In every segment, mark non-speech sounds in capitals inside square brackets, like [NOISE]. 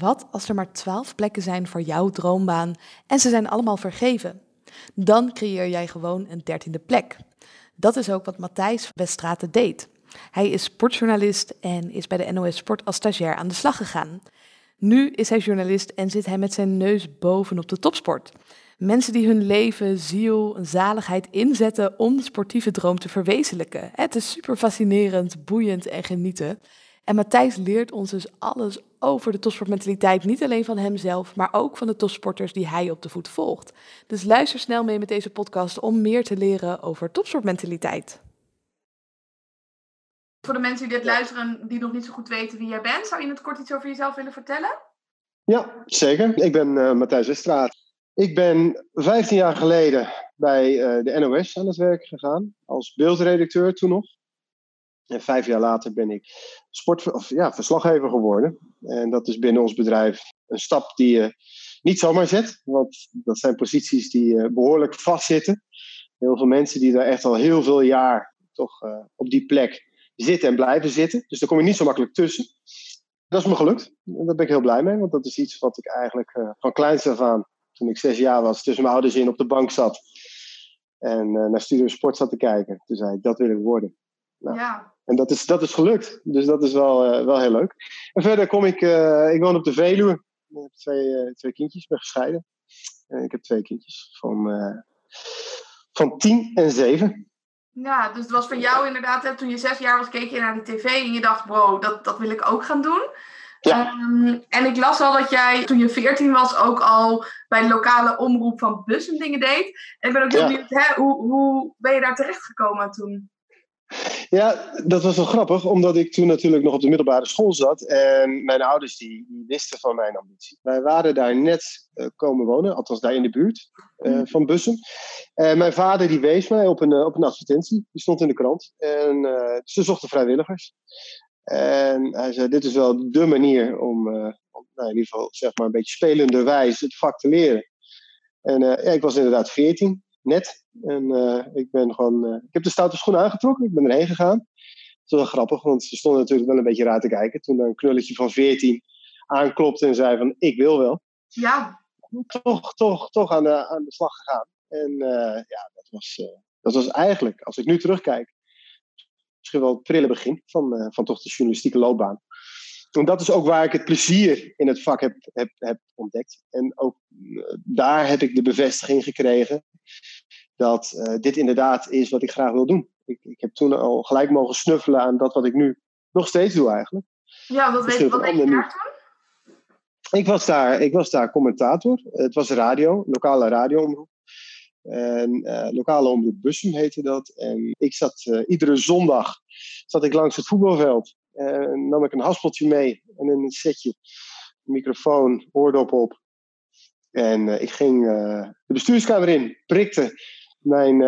Wat als er maar 12 plekken zijn voor jouw droombaan en ze zijn allemaal vergeven? Dan creëer jij gewoon een dertiende plek. Dat is ook wat Matthijs Westraten deed. Hij is sportjournalist en is bij de NOS Sport als stagiair aan de slag gegaan. Nu is hij journalist en zit hij met zijn neus bovenop de topsport. Mensen die hun leven, ziel en zaligheid inzetten om de sportieve droom te verwezenlijken. Het is super fascinerend, boeiend en genieten. En Matthijs leert ons dus alles over de topsportmentaliteit. Niet alleen van hemzelf, maar ook van de topsporters die hij op de voet volgt. Dus luister snel mee met deze podcast om meer te leren over topsportmentaliteit. Voor de mensen die dit luisteren die nog niet zo goed weten wie jij bent, zou je in het kort iets over jezelf willen vertellen? Ja, zeker. Ik ben uh, Matthijs Westraat. Ik ben 15 jaar geleden bij uh, de NOS aan het werk gegaan, als beeldredacteur toen nog. En vijf jaar later ben ik sport, of, ja, verslaggever geworden. En dat is binnen ons bedrijf een stap die je niet zomaar zet. Want dat zijn posities die uh, behoorlijk vastzitten. Heel veel mensen die daar echt al heel veel jaar toch uh, op die plek zitten en blijven zitten. Dus daar kom je niet zo makkelijk tussen. Dat is me gelukt. En daar ben ik heel blij mee. Want dat is iets wat ik eigenlijk uh, van kleins af aan, toen ik zes jaar was, tussen mijn ouders in op de bank zat. En naar Studio Sport zat te kijken. Toen zei ik, dat wil ik worden. Nou, ja. En dat is, dat is gelukt. Dus dat is wel, uh, wel heel leuk. En verder kom ik, uh, ik woon op de Veluwe. Ik heb twee, uh, twee kindjes, ben gescheiden. En ik heb twee kindjes van, van tien en zeven. Ja, dus het was voor jou inderdaad, hè, toen je zes jaar was, keek je naar die tv en je dacht, wow, dat, dat wil ik ook gaan doen. Ja. Um, en ik las al dat jij toen je 14 was ook al bij de lokale omroep van Bussen dingen deed. En ik ben ook heel benieuwd, hè, hoe, hoe ben je daar terecht gekomen toen? Ja, dat was wel grappig, omdat ik toen natuurlijk nog op de middelbare school zat. En mijn ouders die, die wisten van mijn ambitie. Wij waren daar net uh, komen wonen, althans daar in de buurt uh, van Bussen. En mijn vader die wees mij op een, uh, op een advertentie, die stond in de krant. En ze zochten vrijwilligers. En hij zei, dit is wel de manier om, om nou, in ieder geval zeg maar een beetje spelenderwijs het vak te leren. En ja, ik was inderdaad 14 net. En uh, ik ben gewoon. Uh, ik heb de stoute schoenen aangetrokken, ik ben erheen gegaan. Dat is wel grappig, want ze stonden natuurlijk wel een beetje raar te kijken. Toen een knulletje van 14 aanklopte en zei: van ik wil wel. Ja. Toch, toch, toch aan de, aan de slag gegaan. En uh, ja, dat was, dat was eigenlijk, als ik nu terugkijk, misschien wel het prille begin van, van toch de journalistieke loopbaan. En dat is ook waar ik het plezier in het vak heb, heb, heb ontdekt. En ook daar heb ik de bevestiging gekregen dat uh, dit inderdaad is wat ik graag wil doen. Ik, ik heb toen al gelijk mogen snuffelen aan dat wat ik nu nog steeds doe eigenlijk. Ja, wat, weet, wat je daar toen? Ik was daar, ik was daar commentator. Het was radio, lokale radioomroep. En uh, lokale omroep Bussum heette dat. En ik zat uh, iedere zondag zat ik langs het voetbalveld. En nam ik een haspeltje mee en een setje. Microfoon, oordop op. En uh, ik ging de bestuurskamer in, prikte mijn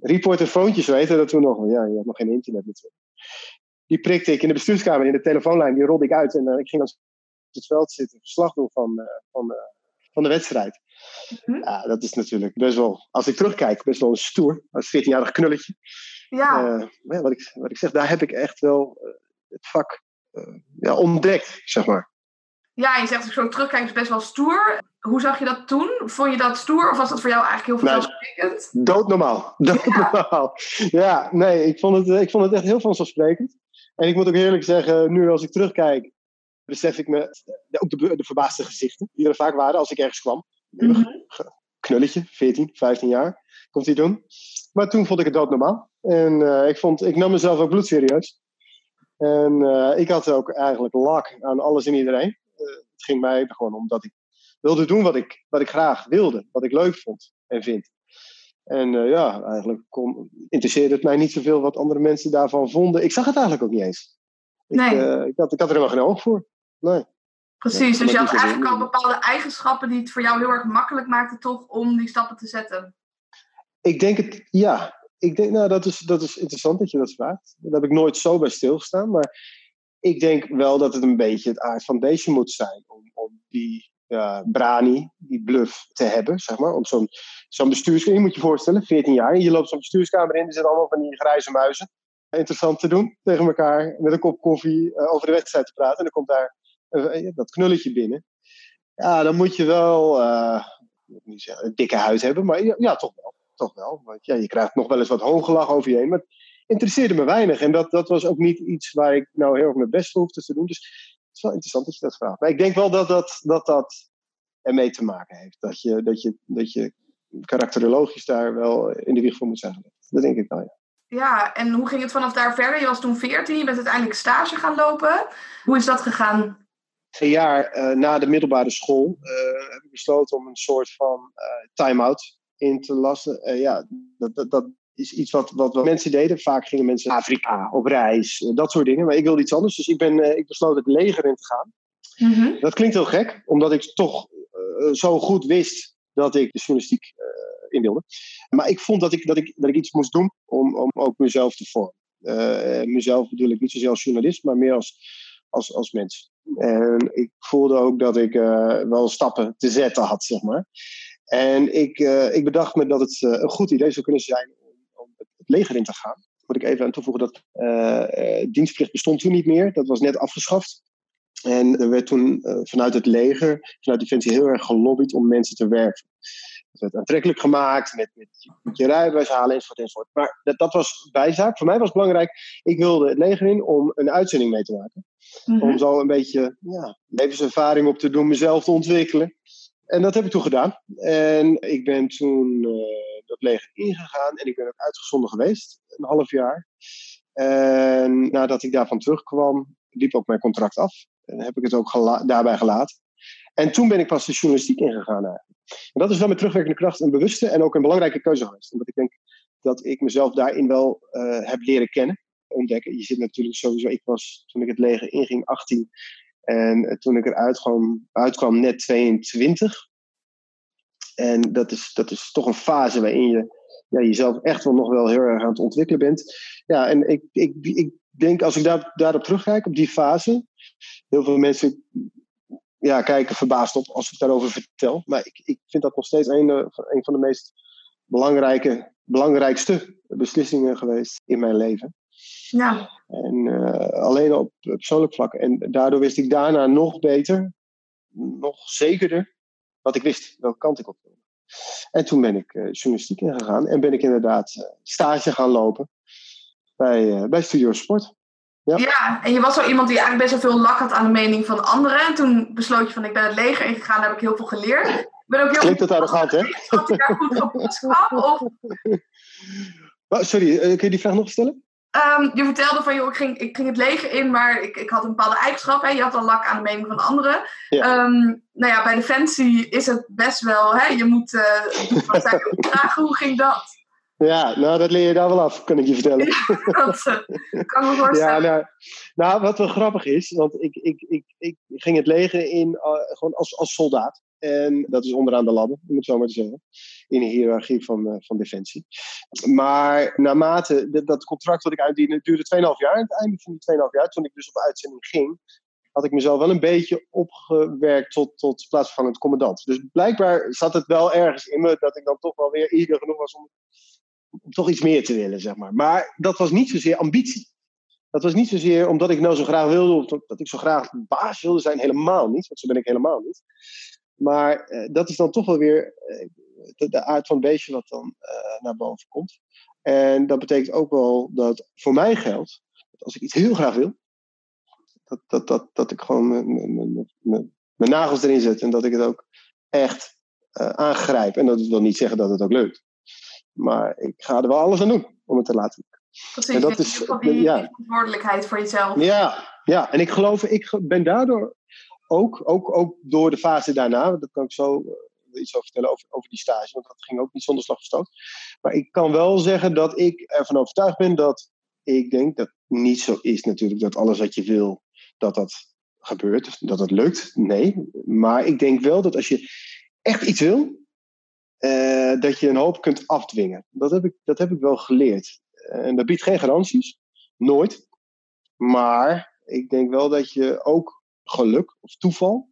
reporterfoontjes, heette dat toen nog. Ja, je had nog geen internet natuurlijk. Die prikte ik in de bestuurskamer in de telefoonlijn. Die rolde ik uit en ik ging op het veld zitten. Verslag doen van, van, van de wedstrijd. Mhm. Ja, dat is natuurlijk best wel, als ik terugkijk, best wel een stoer. Als 14-jarig knulletje. Ja. Uh, wat, ik, wat ik zeg, daar heb ik echt wel het vak uh, ja, ontdekt, zeg maar. Ja, je zegt zo terugkijk, is best wel stoer. Hoe zag je dat toen? Vond je dat stoer of was dat voor jou eigenlijk heel vanzelfsprekend? Nee, doodnormaal. [LAUGHS] Doodnormaal. Ja. ja, nee, ik vond, het, ik vond het echt heel vanzelfsprekend. En ik moet ook eerlijk zeggen, nu als ik terugkijk, besef ik me ook de, de verbaasde gezichten die er vaak waren als ik ergens kwam. Mm -hmm. Knulletje, 14, 15 jaar, komt hij doen. Maar toen vond ik het doodnormaal. En uh, ik, vond, ik nam mezelf ook bloedserieus. En uh, ik had ook eigenlijk lak aan alles en iedereen. Uh, het ging mij gewoon om dat ik wilde doen wat ik, wat ik graag wilde. Wat ik leuk vond en vind. En ja, eigenlijk kon, interesseerde het mij niet zoveel wat andere mensen daarvan vonden. Ik zag het eigenlijk ook niet eens. Nee. Ik, ik, had, ik had er helemaal geen oog voor. Nee. Precies, dus je had eigenlijk al bepaalde eigenschappen die het voor jou heel erg makkelijk maakten toch om die stappen te zetten. Ik denk het, ja. Ik denk, nou, dat is, dat is interessant dat je dat vraagt. Daar heb ik nooit zo bij stilgestaan. Maar ik denk wel dat het een beetje het aard van deze moet zijn. Om, om die brani, die bluff te hebben, zeg maar. Om zo'n zo'n bestuurskamer, je moet je voorstellen, 14 jaar. Je loopt zo'n bestuurskamer in, er zitten allemaal van die grijze muizen. Interessant te doen tegen elkaar, met een kop koffie uh, over de wedstrijd te praten. En dan komt daar dat knulletje binnen. Ja, dan moet je wel, niet zeggen, een dikke huid hebben, maar ja, toch wel. Toch wel. Want ja, je krijgt nog wel eens wat hoongelach over je heen. Maar het interesseerde me weinig. En dat, dat was ook niet iets waar ik nou heel erg mijn best voor hoefde te doen. Dus het is wel interessant dat je dat vraagt. Maar ik denk wel dat dat, dat, dat ermee te maken heeft. Dat je, dat je, dat je karakterologisch daar wel in de wieg voor moet zijn Dat denk ik wel, ja. Ja, en hoe ging het vanaf daar verder? Je was toen 14, je bent uiteindelijk stage gaan lopen. Hoe is dat gegaan? Een jaar uh, na de middelbare school uh, heb ik besloten om een soort van uh, time-out in te lassen. ja, dat, dat, dat is iets wat, wat, wat, mensen deden. Vaak gingen mensen naar Afrika op reis, dat soort dingen. Maar ik wilde iets anders, dus ik, ben, ik besloot het leger in te gaan. Mm -hmm. Dat klinkt heel gek, omdat ik toch zo goed wist dat ik de journalistiek in wilde. Maar ik vond dat ik, dat ik, dat ik iets moest doen om, om ook mezelf te vormen. Mezelf bedoel ik niet zozeer als journalist, maar meer als, als, als mens. En ik voelde ook dat ik uh, wel stappen te zetten had, zeg maar. En ik, uh, ik bedacht me dat het een goed idee zou kunnen zijn om, om het leger in te gaan. Moet ik even aan toevoegen dat dienstplicht bestond toen niet meer. Dat was net afgeschaft. En er werd toen vanuit het leger, vanuit Defensie, heel erg gelobbyd om mensen te werven. Het werd aantrekkelijk gemaakt met, met, met je rijbewijs halen enzovoort enzovoort. Maar dat, dat was bijzaak. Voor mij was het belangrijk, ik wilde het leger in om een uitzending mee te maken. Mhm. Om zo een beetje ja, levenservaring op te doen, mezelf te ontwikkelen. En dat heb ik toen gedaan. En ik ben toen uh, dat leger ingegaan en ik ben ook uitgezonden geweest, een half jaar. En nadat ik daarvan terugkwam, liep ook mijn contract af. En heb ik het ook daarbij gelaten. En toen ben ik pas de journalistiek ingegaan. En dat is wel met terugwerkende kracht een bewuste en ook een belangrijke keuze geweest. Omdat ik denk dat ik mezelf daarin wel uh, heb leren kennen, ontdekken. Je zit natuurlijk sowieso, ik was toen ik het leger inging 18 en uh, toen ik eruit kwam, uitkwam net 22. En dat is, dat is toch een fase waarin je ja, jezelf echt wel nog wel heel erg aan het ontwikkelen bent. Ja, en ik, ik, ik denk als ik daar, daarop terugkijk, op die fase, heel veel mensen ja, kijken verbaasd op als ik daarover vertel. Maar ik, ik vind dat nog steeds een, eh, een van de meest belangrijke, belangrijkste beslissingen geweest in mijn leven. Ja. En uh, alleen op persoonlijk vlak. En daardoor wist ik daarna nog beter, nog zekerder, wat ik wist, welke kant ik op wilde. En toen ben ik uh, journalistiek ingegaan en ben ik inderdaad uh, stage gaan lopen bij, bij Studio Sport. Ja. ja, en je was zo iemand die eigenlijk best wel veel lak had aan de mening van anderen. En toen besloot je van ik ben het leger ingegaan, daar heb ik heel veel geleerd. Ik ben ook heel Klinkt dat arrogant, hè? Had ik daar goed op Of... [LAUGHS] Oh, sorry, kun je die vraag nog stellen? Um, je vertelde van, joh, ik ging, ik ging het leger in, maar ik, ik had een bepaalde eigenschap. Hè? Je had al lak aan de mening van anderen. Ja. Um, nou ja, bij Defensie is het best wel, hè? je moet uh, doen wat zij [LAUGHS] vragen. Hoe ging dat? Ja, nou, dat leer je daar wel af, kan ik je vertellen. dat uh, kan me [LAUGHS] voorstellen. Ja, nou, nou, wat wel grappig is, want ik, ik, ik, ik ging het leger in uh, gewoon als, als soldaat. En dat is onderaan de ladder, om het zo maar te zeggen. In de hiërarchie van, uh, van Defensie. Maar naarmate dat contract wat ik uitdiende, duurde 2,5 jaar. En het einde van die 2,5 jaar, toen ik dus op uitzending ging, had ik mezelf wel een beetje opgewerkt tot, tot plaatsvervangend commandant. Dus blijkbaar zat het wel ergens in me dat ik dan toch wel weer eager genoeg was om om toch iets meer te willen, zeg maar. Maar dat was niet zozeer ambitie. Dat was niet zozeer omdat ik nou zo graag wilde, of dat ik zo graag baas wilde zijn, helemaal niet. Want zo ben ik helemaal niet. Maar eh, dat is dan toch wel weer eh, de, de, aard van het beestje wat dan uh, naar boven komt. En dat betekent ook wel dat voor mij geldt, dat als ik iets heel graag wil, dat, dat, dat, dat ik gewoon mijn nagels erin zet en dat ik het ook echt aangrijp. En dat wil niet zeggen dat het ook lukt. Maar ik ga er wel alles aan doen om het te laten lukken. Precies, en dat is die ja. verantwoordelijkheid voor jezelf. Ja, ja, en ik geloof, ik ben daardoor ook, ook, ook door de fase daarna, dat kan ik zo uh, iets over vertellen over, over die stage, want dat ging ook niet zonder slag verstoot. Maar ik kan wel zeggen dat ik ervan overtuigd ben dat ik denk dat niet zo is natuurlijk dat alles wat je wil, dat dat gebeurt, dat het lukt. Nee, maar ik denk wel dat als je echt iets wil, uh, dat je een hoop kunt afdwingen. Dat heb ik, dat heb ik wel geleerd. En dat biedt geen garanties, nooit. Maar ik denk wel dat je ook geluk of toeval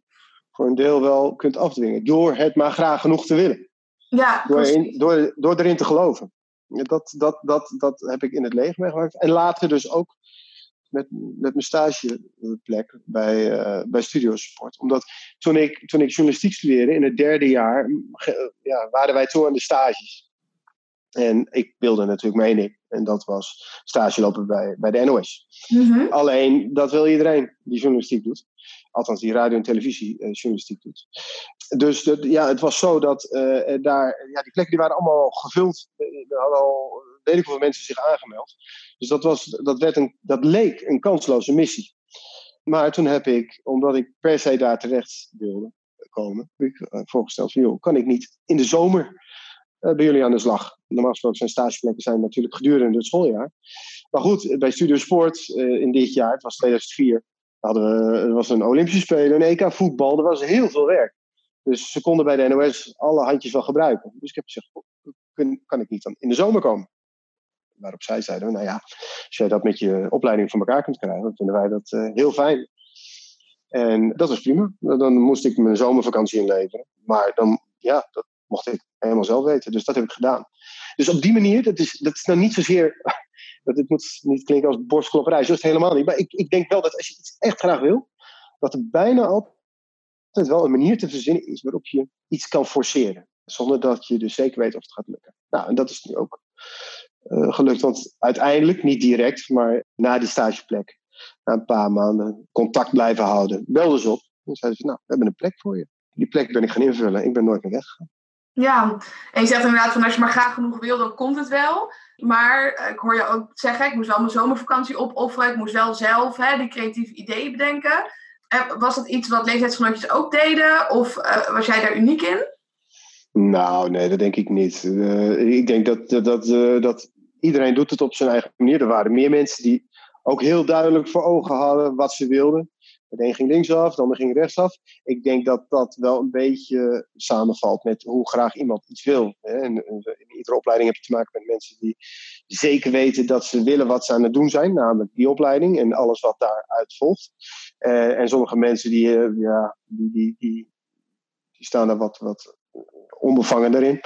voor een deel wel kunt afdwingen. Door het maar graag genoeg te willen. Ja, door, in, door, door erin te geloven. Dat, dat, dat, dat heb ik in het leger meegemaakt. En later dus ook met, met mijn stageplek bij, uh, bij Studio Sport. Omdat toen ik, toen ik journalistiek studeerde, in het derde jaar, ja, waren wij toen aan de stages. En ik wilde natuurlijk mee En dat was stage lopen bij, bij de NOS. Mhm. Alleen, dat wil iedereen die journalistiek doet. Althans, die radio- en televisiejournalistiek uh, doet. Dus dat, ja, het was zo dat uh, daar, ja, die plekken die waren allemaal gevuld. Er hadden al ik hoeveel mensen zich aangemeld. Dus dat, was, dat, werd een, dat leek een kansloze missie. Maar toen heb ik, omdat ik per se daar terecht wilde komen, heb ik voorgesteld van, joh, kan ik niet in de zomer bij jullie aan de slag? Normaal gesproken zijn stageplekken zijn natuurlijk gedurende het schooljaar. Maar goed, bij Studio Sport uh, in dit jaar, het was 2004, hadden we, er was een Olympische Spelen, een EK voetbal, er was heel veel werk. Dus ze konden bij de NOS alle handjes wel gebruiken. Dus ik heb gezegd, kan ik niet dan in de zomer komen? waarop zij zeiden, nou ja, als jij dat met je opleiding voor elkaar kunt krijgen, dan vinden wij dat uh, heel fijn. En dat was prima. Dan moest ik mijn zomervakantie inleveren. Maar dan, ja, dat mocht ik helemaal zelf weten. Dus dat heb ik gedaan. Dus op die manier, dat is, dat is nou niet zozeer, [LAUGHS] dat het moet niet klinken als borstklopperij, zo is het helemaal niet. Maar ik, ik denk wel dat als je iets echt graag wil, dat er bijna altijd wel een manier te verzinnen is waarop je iets kan forceren. Zonder dat je dus zeker weet of het gaat lukken. Nou, en dat is nu ook uh, gelukt. Want uiteindelijk, niet direct, maar na die stageplek, na een paar maanden, contact blijven houden. Belden ze op en zeiden ze, nou, we hebben een plek voor je. Die plek ben ik gaan invullen. Ik ben nooit meer weggegaan. Ja, en je zegt inderdaad van als je maar graag genoeg wil, dan komt het wel. Maar eh, ik hoor je ook zeggen, ik moest wel mijn zomervakantie opofferen. Ik moest wel zelf hè, die creatieve ideeën bedenken. Uh, was dat iets wat leeftijdsgenootjes ook deden? Of was jij daar uniek in? Nou, nee, dat denk ik niet. ik denk dat, dat, dat, dat iedereen doet het op zijn eigen manier. Er waren meer mensen die ook heel duidelijk voor ogen hadden wat ze wilden. De een ging linksaf, de ander ging rechtsaf. Ik denk dat dat wel een beetje samenvalt met hoe graag iemand iets wil. In iedere opleiding heb je te maken met mensen die zeker weten dat ze willen wat ze aan het doen zijn, namelijk die opleiding en alles wat daaruit volgt. Eh, en sommige mensen die, eh, ja, die, die, die, die staan daar wat, wat onbevangen erin.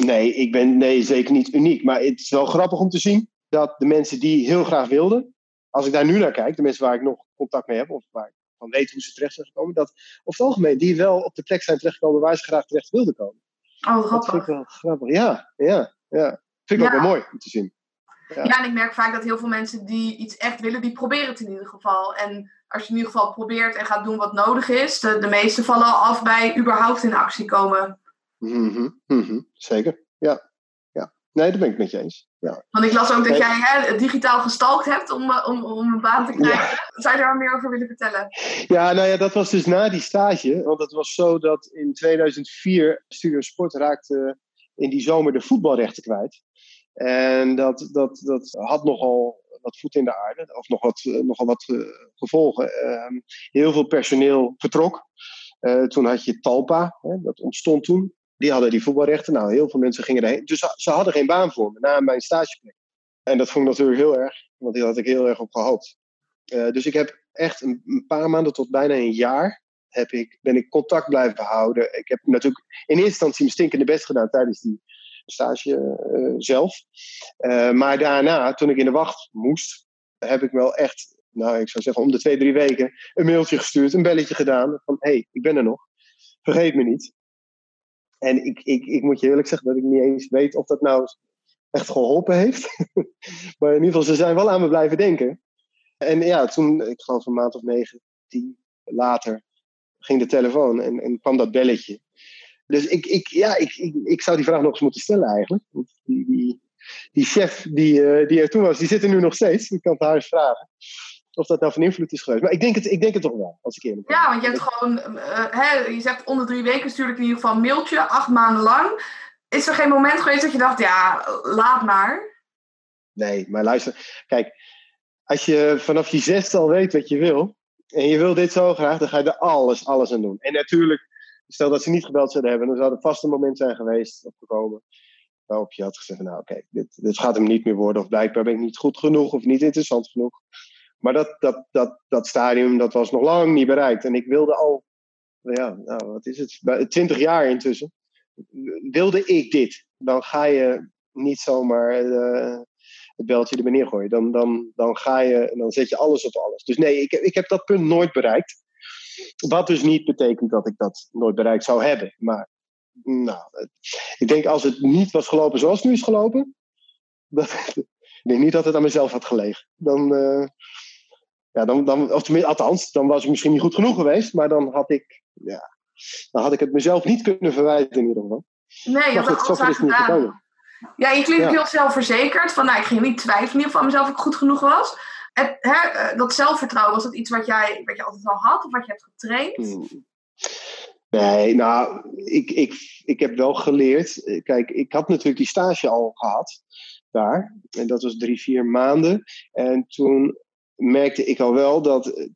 Nee, ik ben nee, zeker niet uniek. Maar het is wel grappig om te zien dat de mensen die heel graag wilden, als ik daar nu naar kijk, de mensen waar ik nog contact mee heb, of waar ik van weet hoe ze terecht zijn gekomen, dat over het algemeen die wel op de plek zijn terechtgekomen waar ze graag terecht wilden komen. Oh, grappig. Dat vind ik wel grappig. Ja, ja, ja. Vind ik ook wel mooi om te zien. Ja. ja. en ik merk vaak dat heel veel mensen die iets echt willen, die proberen het in ieder geval. En als je in ieder geval probeert en gaat doen wat nodig is, de, de meeste vallen al af bij überhaupt in actie komen. Mm -hmm, Zeker, ja. ja. Nee, dat ben ik met je eens. Ja. Want ik las ook dat jij hè, digitaal gestalkt hebt om, eh, om, om een baan te krijgen. Zou je daar meer over willen vertellen? Ja, nou ja, dat was dus na die stage. Want het was zo dat in 2004 Studio Sport raakte in die zomer de voetbalrechten kwijt. En dat, dat, dat had nogal wat voet in de aarde, of nog wat, eh, nogal wat uh, gevolgen. Uh, heel veel personeel vertrok. Uh, toen had je Talpa, hè, dat ontstond toen. Die hadden die voetbalrechten. Nou, heel veel mensen gingen erheen. Dus ze, hadden geen baan voor me na mijn stageplek. En dat vond ik natuurlijk heel erg, want die had ik heel erg op gehoopt. Uh, dus ik heb echt een, paar maanden tot bijna een jaar heb ik, ben ik contact blijven houden. Ik heb natuurlijk in eerste instantie mijn stinkende best gedaan tijdens die stage uh, zelf. Uh, maar daarna, toen ik in de wacht moest, heb ik wel echt, nou ik zou zeggen om de twee, drie weken, een mailtje gestuurd, een belletje gedaan van hé, hey, ik ben er nog. Vergeet me niet. En ik, ik, ik moet je eerlijk zeggen dat ik niet eens weet of dat nou echt geholpen heeft. [LAUGHS] maar in ieder geval, ze zijn wel aan me blijven denken. En ja, toen, ik geloof een maand of negen, tien later, ging de telefoon en, en kwam dat belletje. Dus ik, ik, ja, ik, ik, ik zou die vraag nog eens moeten stellen eigenlijk. Die, die, die chef die, uh, die er toen was, die zit er nu nog steeds. Ik kan het haar eens vragen of dat nou van invloed is geweest. Maar ik denk het, ik denk het toch wel, als ik eerlijk ben. Ja, want je hebt gewoon, uh, hè, je zegt onder drie weken stuur ik in ieder geval een mailtje, acht maanden lang. Is er geen moment geweest dat je dacht, ja, laat maar? Nee, maar luister, kijk, als je vanaf je zesde al weet wat je wil, en je wil dit zo graag, dan ga je er alles, alles aan doen. En natuurlijk, stel dat ze niet gebeld zouden hebben, dan zou er vast een moment zijn geweest, opgekomen, waarop je had gezegd, nou oké, dit, dit gaat hem niet meer worden, of blijkbaar ben ik niet goed genoeg, of niet interessant genoeg. Maar dat, dat, dat, dat stadium dat was nog lang niet bereikt. En ik wilde al, ja, nou, wat is het, twintig jaar intussen, wilde ik dit. Dan ga je niet zomaar uh, het beltje er weer neergooien. Dan, dan, dan ga je, dan zet je alles op alles. Dus nee, ik, ik heb dat punt nooit bereikt. Wat dus niet betekent dat ik dat nooit bereikt zou hebben. Maar nou, ik denk als het niet was gelopen zoals het nu is gelopen, [LAUGHS] dat, ik denk niet dat het aan mezelf had gelegen. Dan, uh, ja, dan, dan, of tenminste, althans, dan was ik misschien niet goed genoeg geweest, maar dan had ik, ja, dan had ik het mezelf niet kunnen verwijten in ieder geval. Nee, je had alles niet gedaan. Ja, je klinkt heel zelfverzekerd. Van, nou, ik ging niet twijfelen of aan mezelf ik goed genoeg was. Het, hè, eh, dat zelfvertrouwen, was dat iets wat, jij, wat je altijd al had of wat je hebt getraind? Hmm. Nee, nou, ik, ik, ik heb wel geleerd. Kijk, ik had natuurlijk die stage al gehad daar. En dat was drie, vier maanden. En toen merkte ik al wel dat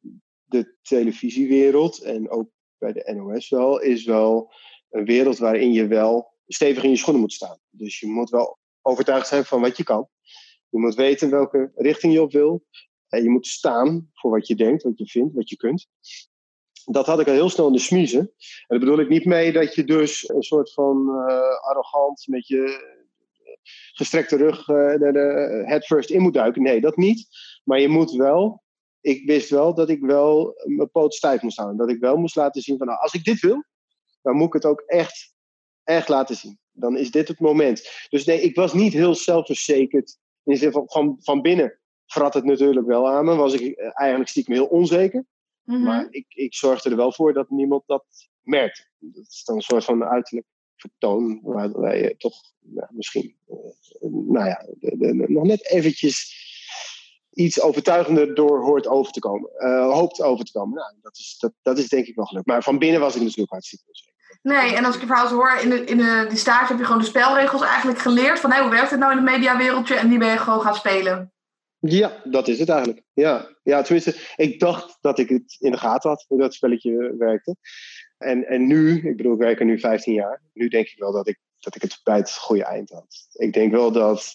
de televisiewereld en ook bij de NOS wel, is wel een wereld waarin je wel stevig in je schoenen moet staan. Dus je moet wel overtuigd zijn van wat je kan. Je moet weten welke richting je op wil. En je moet staan voor wat je denkt, wat je vindt, wat je kunt. Dat had ik al heel snel in de smiezen. En daar bedoel ik niet mee dat je dus een soort van uh, arrogant met je gestrekte rug uh, de head first in moet duiken. Nee, dat niet. Maar je moet wel, ik wist wel dat ik wel mijn poot stijf moest houden. Dat ik wel moest laten zien van nou, als ik dit wil, dan moet ik het ook echt, echt laten zien. Dan is dit het moment. Dus nee, ik was niet heel zelfverzekerd. In de zin van, van, van binnen vrat het natuurlijk wel aan me. Was ik eigenlijk stiekem heel onzeker. Mhm. Maar ik, ik zorgde er wel voor dat niemand dat merkte. Dat is dan een soort van uiterlijk vertoon waar je toch nou, misschien uh, nou ja, de, de, nog net eventjes iets overtuigender door hoort over te komen. Uh, hoopt over te komen. Nou, dat, is, dat, dat is denk ik wel gelukt. Maar van binnen was ik natuurlijk hartstikke onzeker. Nee, en als ik je verhaal zo hoor, in, de, in de, die stage heb je gewoon de spelregels eigenlijk geleerd. Van hoe werkt het nou in het mediawereldje? En die ben je gewoon gaan spelen. Ja, dat is het eigenlijk. Ja, ja tenminste, ik dacht dat ik het in de gaten had, hoe dat spelletje werkte. En, en nu, ik bedoel, ik werk er nu 15 jaar. Nu denk ik wel dat ik, dat ik het bij het goede eind had. Ik denk wel dat,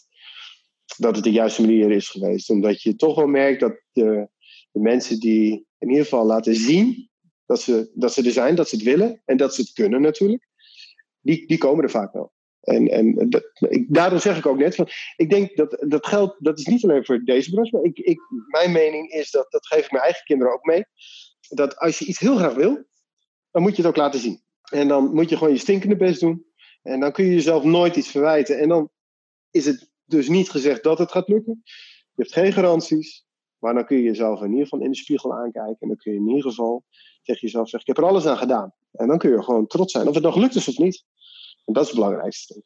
dat het de juiste manier is geweest. Omdat je toch wel merkt dat de, de mensen die in ieder geval laten zien dat ze, dat ze er zijn, dat ze het willen en dat ze het kunnen natuurlijk, die, die komen er vaak wel. En, en dat, ik, daarom zeg ik ook net, van, ik denk dat dat geldt, dat is niet alleen voor deze branche, maar ik, ik, mijn mening is dat, dat geef ik mijn eigen kinderen ook mee, dat als je iets heel graag wil, dan moet je het ook laten zien. En dan moet je gewoon je stinkende best doen. En dan kun je jezelf nooit iets verwijten. En dan is het dus niet gezegd dat het gaat lukken. Je hebt geen garanties. Maar dan kun je jezelf in ieder geval in de spiegel aankijken. En dan kun je in ieder geval tegen jezelf zeggen: Ik heb er alles aan gedaan. En dan kun je gewoon trots zijn. Of het nog gelukt is of niet. En dat is het belangrijkste.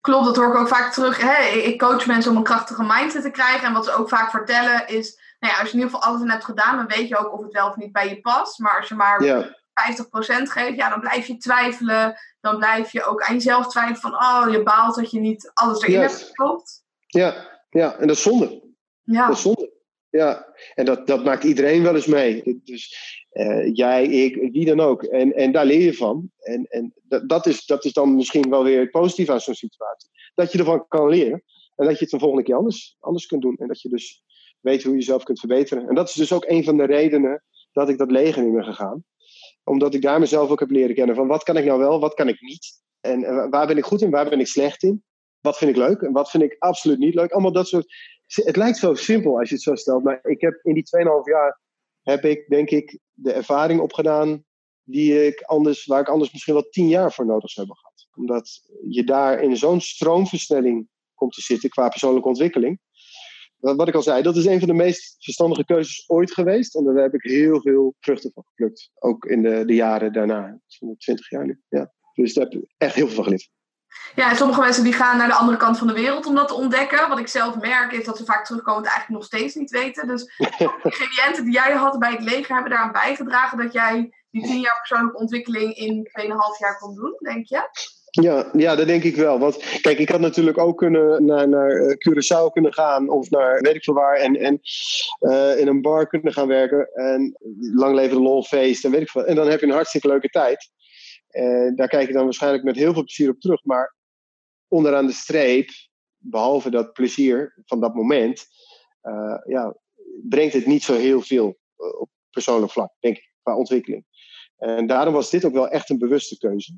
Klopt, dat hoor ik ook vaak terug. Ik coach mensen om een krachtige mindset te krijgen. En wat ze ook vaak vertellen is: nou ja, als je in ieder geval alles in hebt gedaan, dan weet je ook of het wel of niet bij je past. Maar als je maar ja. 50% geeft, ja, dan blijf je twijfelen. Dan blijf je ook aan jezelf twijfelen van, oh, je baalt dat je niet alles erin hebt gestopt. Ja, ja, en dat is zonde. Ja. Dat is zonde. Ja, en dat, dat maakt iedereen wel eens mee. Dus uh, jij, ik, wie dan ook. En, en daar leer je van. En, en dat, dat, is, dat is dan misschien wel weer het positieve aan zo'n situatie. Dat je ervan kan leren. En dat je het de volgende keer anders, anders kunt doen. En dat je dus weet hoe je jezelf kunt verbeteren. En dat is dus ook een van de redenen dat ik dat leger in ben gegaan omdat ik daar mezelf ook heb leren kennen van wat kan ik nou wel, wat kan ik niet. En waar ben ik goed in, waar ben ik slecht in. Wat vind ik leuk en wat vind ik absoluut niet leuk. Allemaal dat soort. Het lijkt zo simpel als je het zo stelt. Maar ik heb in die 2,5 jaar heb ik denk ik de ervaring opgedaan die ik anders, waar ik anders misschien wel 10 jaar voor nodig zou hebben gehad. Omdat je daar in zo'n stroomversnelling komt te zitten qua persoonlijke ontwikkeling wat ik al zei, dat is een van de meest verstandige keuzes ooit geweest. En daar heb ik heel veel vruchten van geplukt. Ook in de, de jaren daarna, 20 jaar nu. Ja. Dus daar heb ik echt heel veel van geleerd. Ja, en sommige mensen die gaan naar de andere kant van de wereld om dat te ontdekken. Wat ik zelf merk is dat ze vaak terugkomen het eigenlijk nog steeds niet weten. Dus [LAUGHS] de ingrediënten die jij had bij het leger hebben daaraan bijgedragen dat jij die 10 jaar persoonlijke ontwikkeling in 2,5 jaar kon doen, denk je? Ja, ja, dat denk ik wel. Want kijk, ik had natuurlijk ook kunnen naar, naar eh, Curaçao kunnen gaan of naar weet ik veel waar en, en uh, in een bar kunnen gaan werken en lang leven de lolfeest en weet ik veel. En dan heb je een hartstikke leuke tijd. En daar kijk je dan waarschijnlijk met heel veel plezier op terug. Maar onderaan de streep, behalve dat plezier van dat moment, ja, brengt het niet zo heel veel op persoonlijk vlak, denk ik, qua ontwikkeling. En daarom was dit ook wel echt een bewuste keuze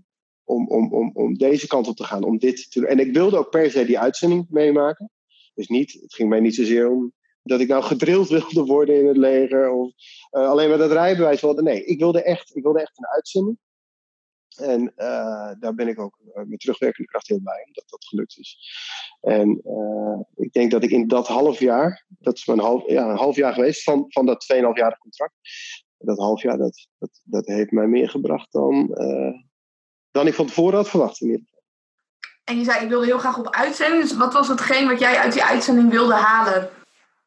om, om, om, om deze kant op te gaan. Om dit en ik wilde ook per se die uitzending meemaken. Dus niet, het ging mij niet zozeer om dat ik nou gedrild [LAUGHS] wilde worden in het leger of uh, alleen maar dat rijbewijs wilde. Nee, ik wilde echt, ik wilde echt een uitzending. En uh, daar ben ik ook met terugwerkende kracht heel blij dat dat gelukt is. En ik denk dat ik in dat half jaar, dat is mijn half, ja, een half jaar geweest van, van dat 2,5-jarig contract. Dat half jaar, dat, dat, dat heeft mij meer gebracht dan, dan ik van tevoren had verwacht in ieder geval. En je zei, ik wilde heel graag op uitzending. Dus wat was hetgeen wat jij uit die uitzending wilde halen?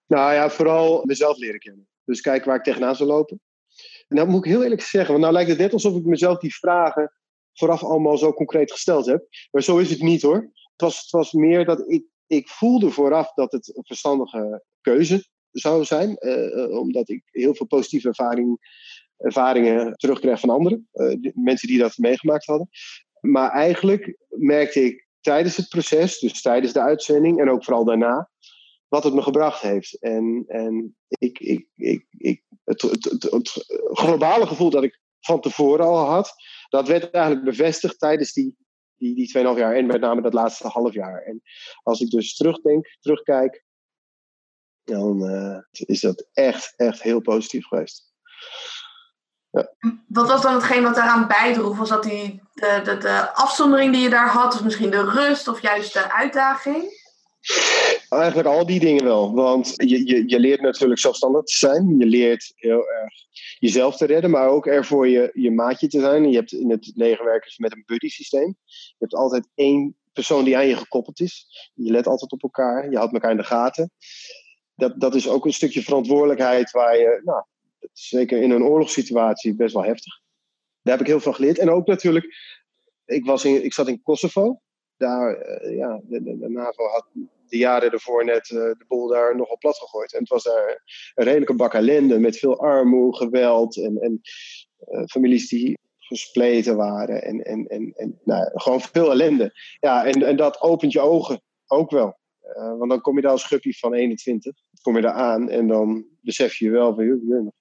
Nou ja, vooral mezelf leren kennen. Dus kijken waar ik tegenaan zou lopen. En dat moet ik heel eerlijk zeggen, want nou lijkt het net alsof ik mezelf die vragen vooraf allemaal zo concreet gesteld heb. Maar zo is het niet hoor. Het was, het was meer dat ik, ik voelde vooraf dat het een verstandige keuze zou zijn. Uh, omdat ik heel veel positieve ervaring, ervaringen terugkreeg van anderen. Uh, mensen die dat meegemaakt hadden. Maar eigenlijk merkte ik tijdens het proces, dus tijdens de uitzending en ook vooral daarna, wat het me gebracht heeft. En, en ik, ik, ik, ik, het, het, het, globale gevoel dat ik van tevoren al had, dat werd eigenlijk bevestigd tijdens die, die, die 2,5 jaar en met name dat laatste half jaar. En als ik dus terugdenk, terugkijk, dan uh, is dat echt, echt heel positief geweest. Ja. Wat was dan hetgeen wat daaraan bijdroeg? Was dat die, de, de, de afzondering die je daar had, of misschien de rust, of juist de uitdaging? Eigenlijk al die dingen wel. Want je, je, je leert natuurlijk zelfstandig te zijn. Je leert heel erg jezelf te redden, maar ook er voor je, je maatje te zijn. Je hebt in het legerwerkers met een buddy systeem. Je hebt altijd één persoon die aan je gekoppeld is. Je let altijd op elkaar. Je houdt elkaar in de gaten. Dat, dat is ook een stukje verantwoordelijkheid waar je, nou, zeker in een oorlogssituatie, best wel heftig. Daar heb ik heel veel geleerd. En ook natuurlijk, ik, was in, ik zat in Kosovo. Daar, uh, ja, de, NAVO had de jaren ervoor net uh, de boel daar nogal plat gegooid. En het was daar een redelijke bak ellende met veel armoede, geweld en, en uh, families die gespleten waren. En, en, en, en nou, gewoon veel ellende. Ja, en, en dat opent je ogen ook wel. Want dan kom je daar als guppie van 21, kom je daar aan en dan besef je wel van,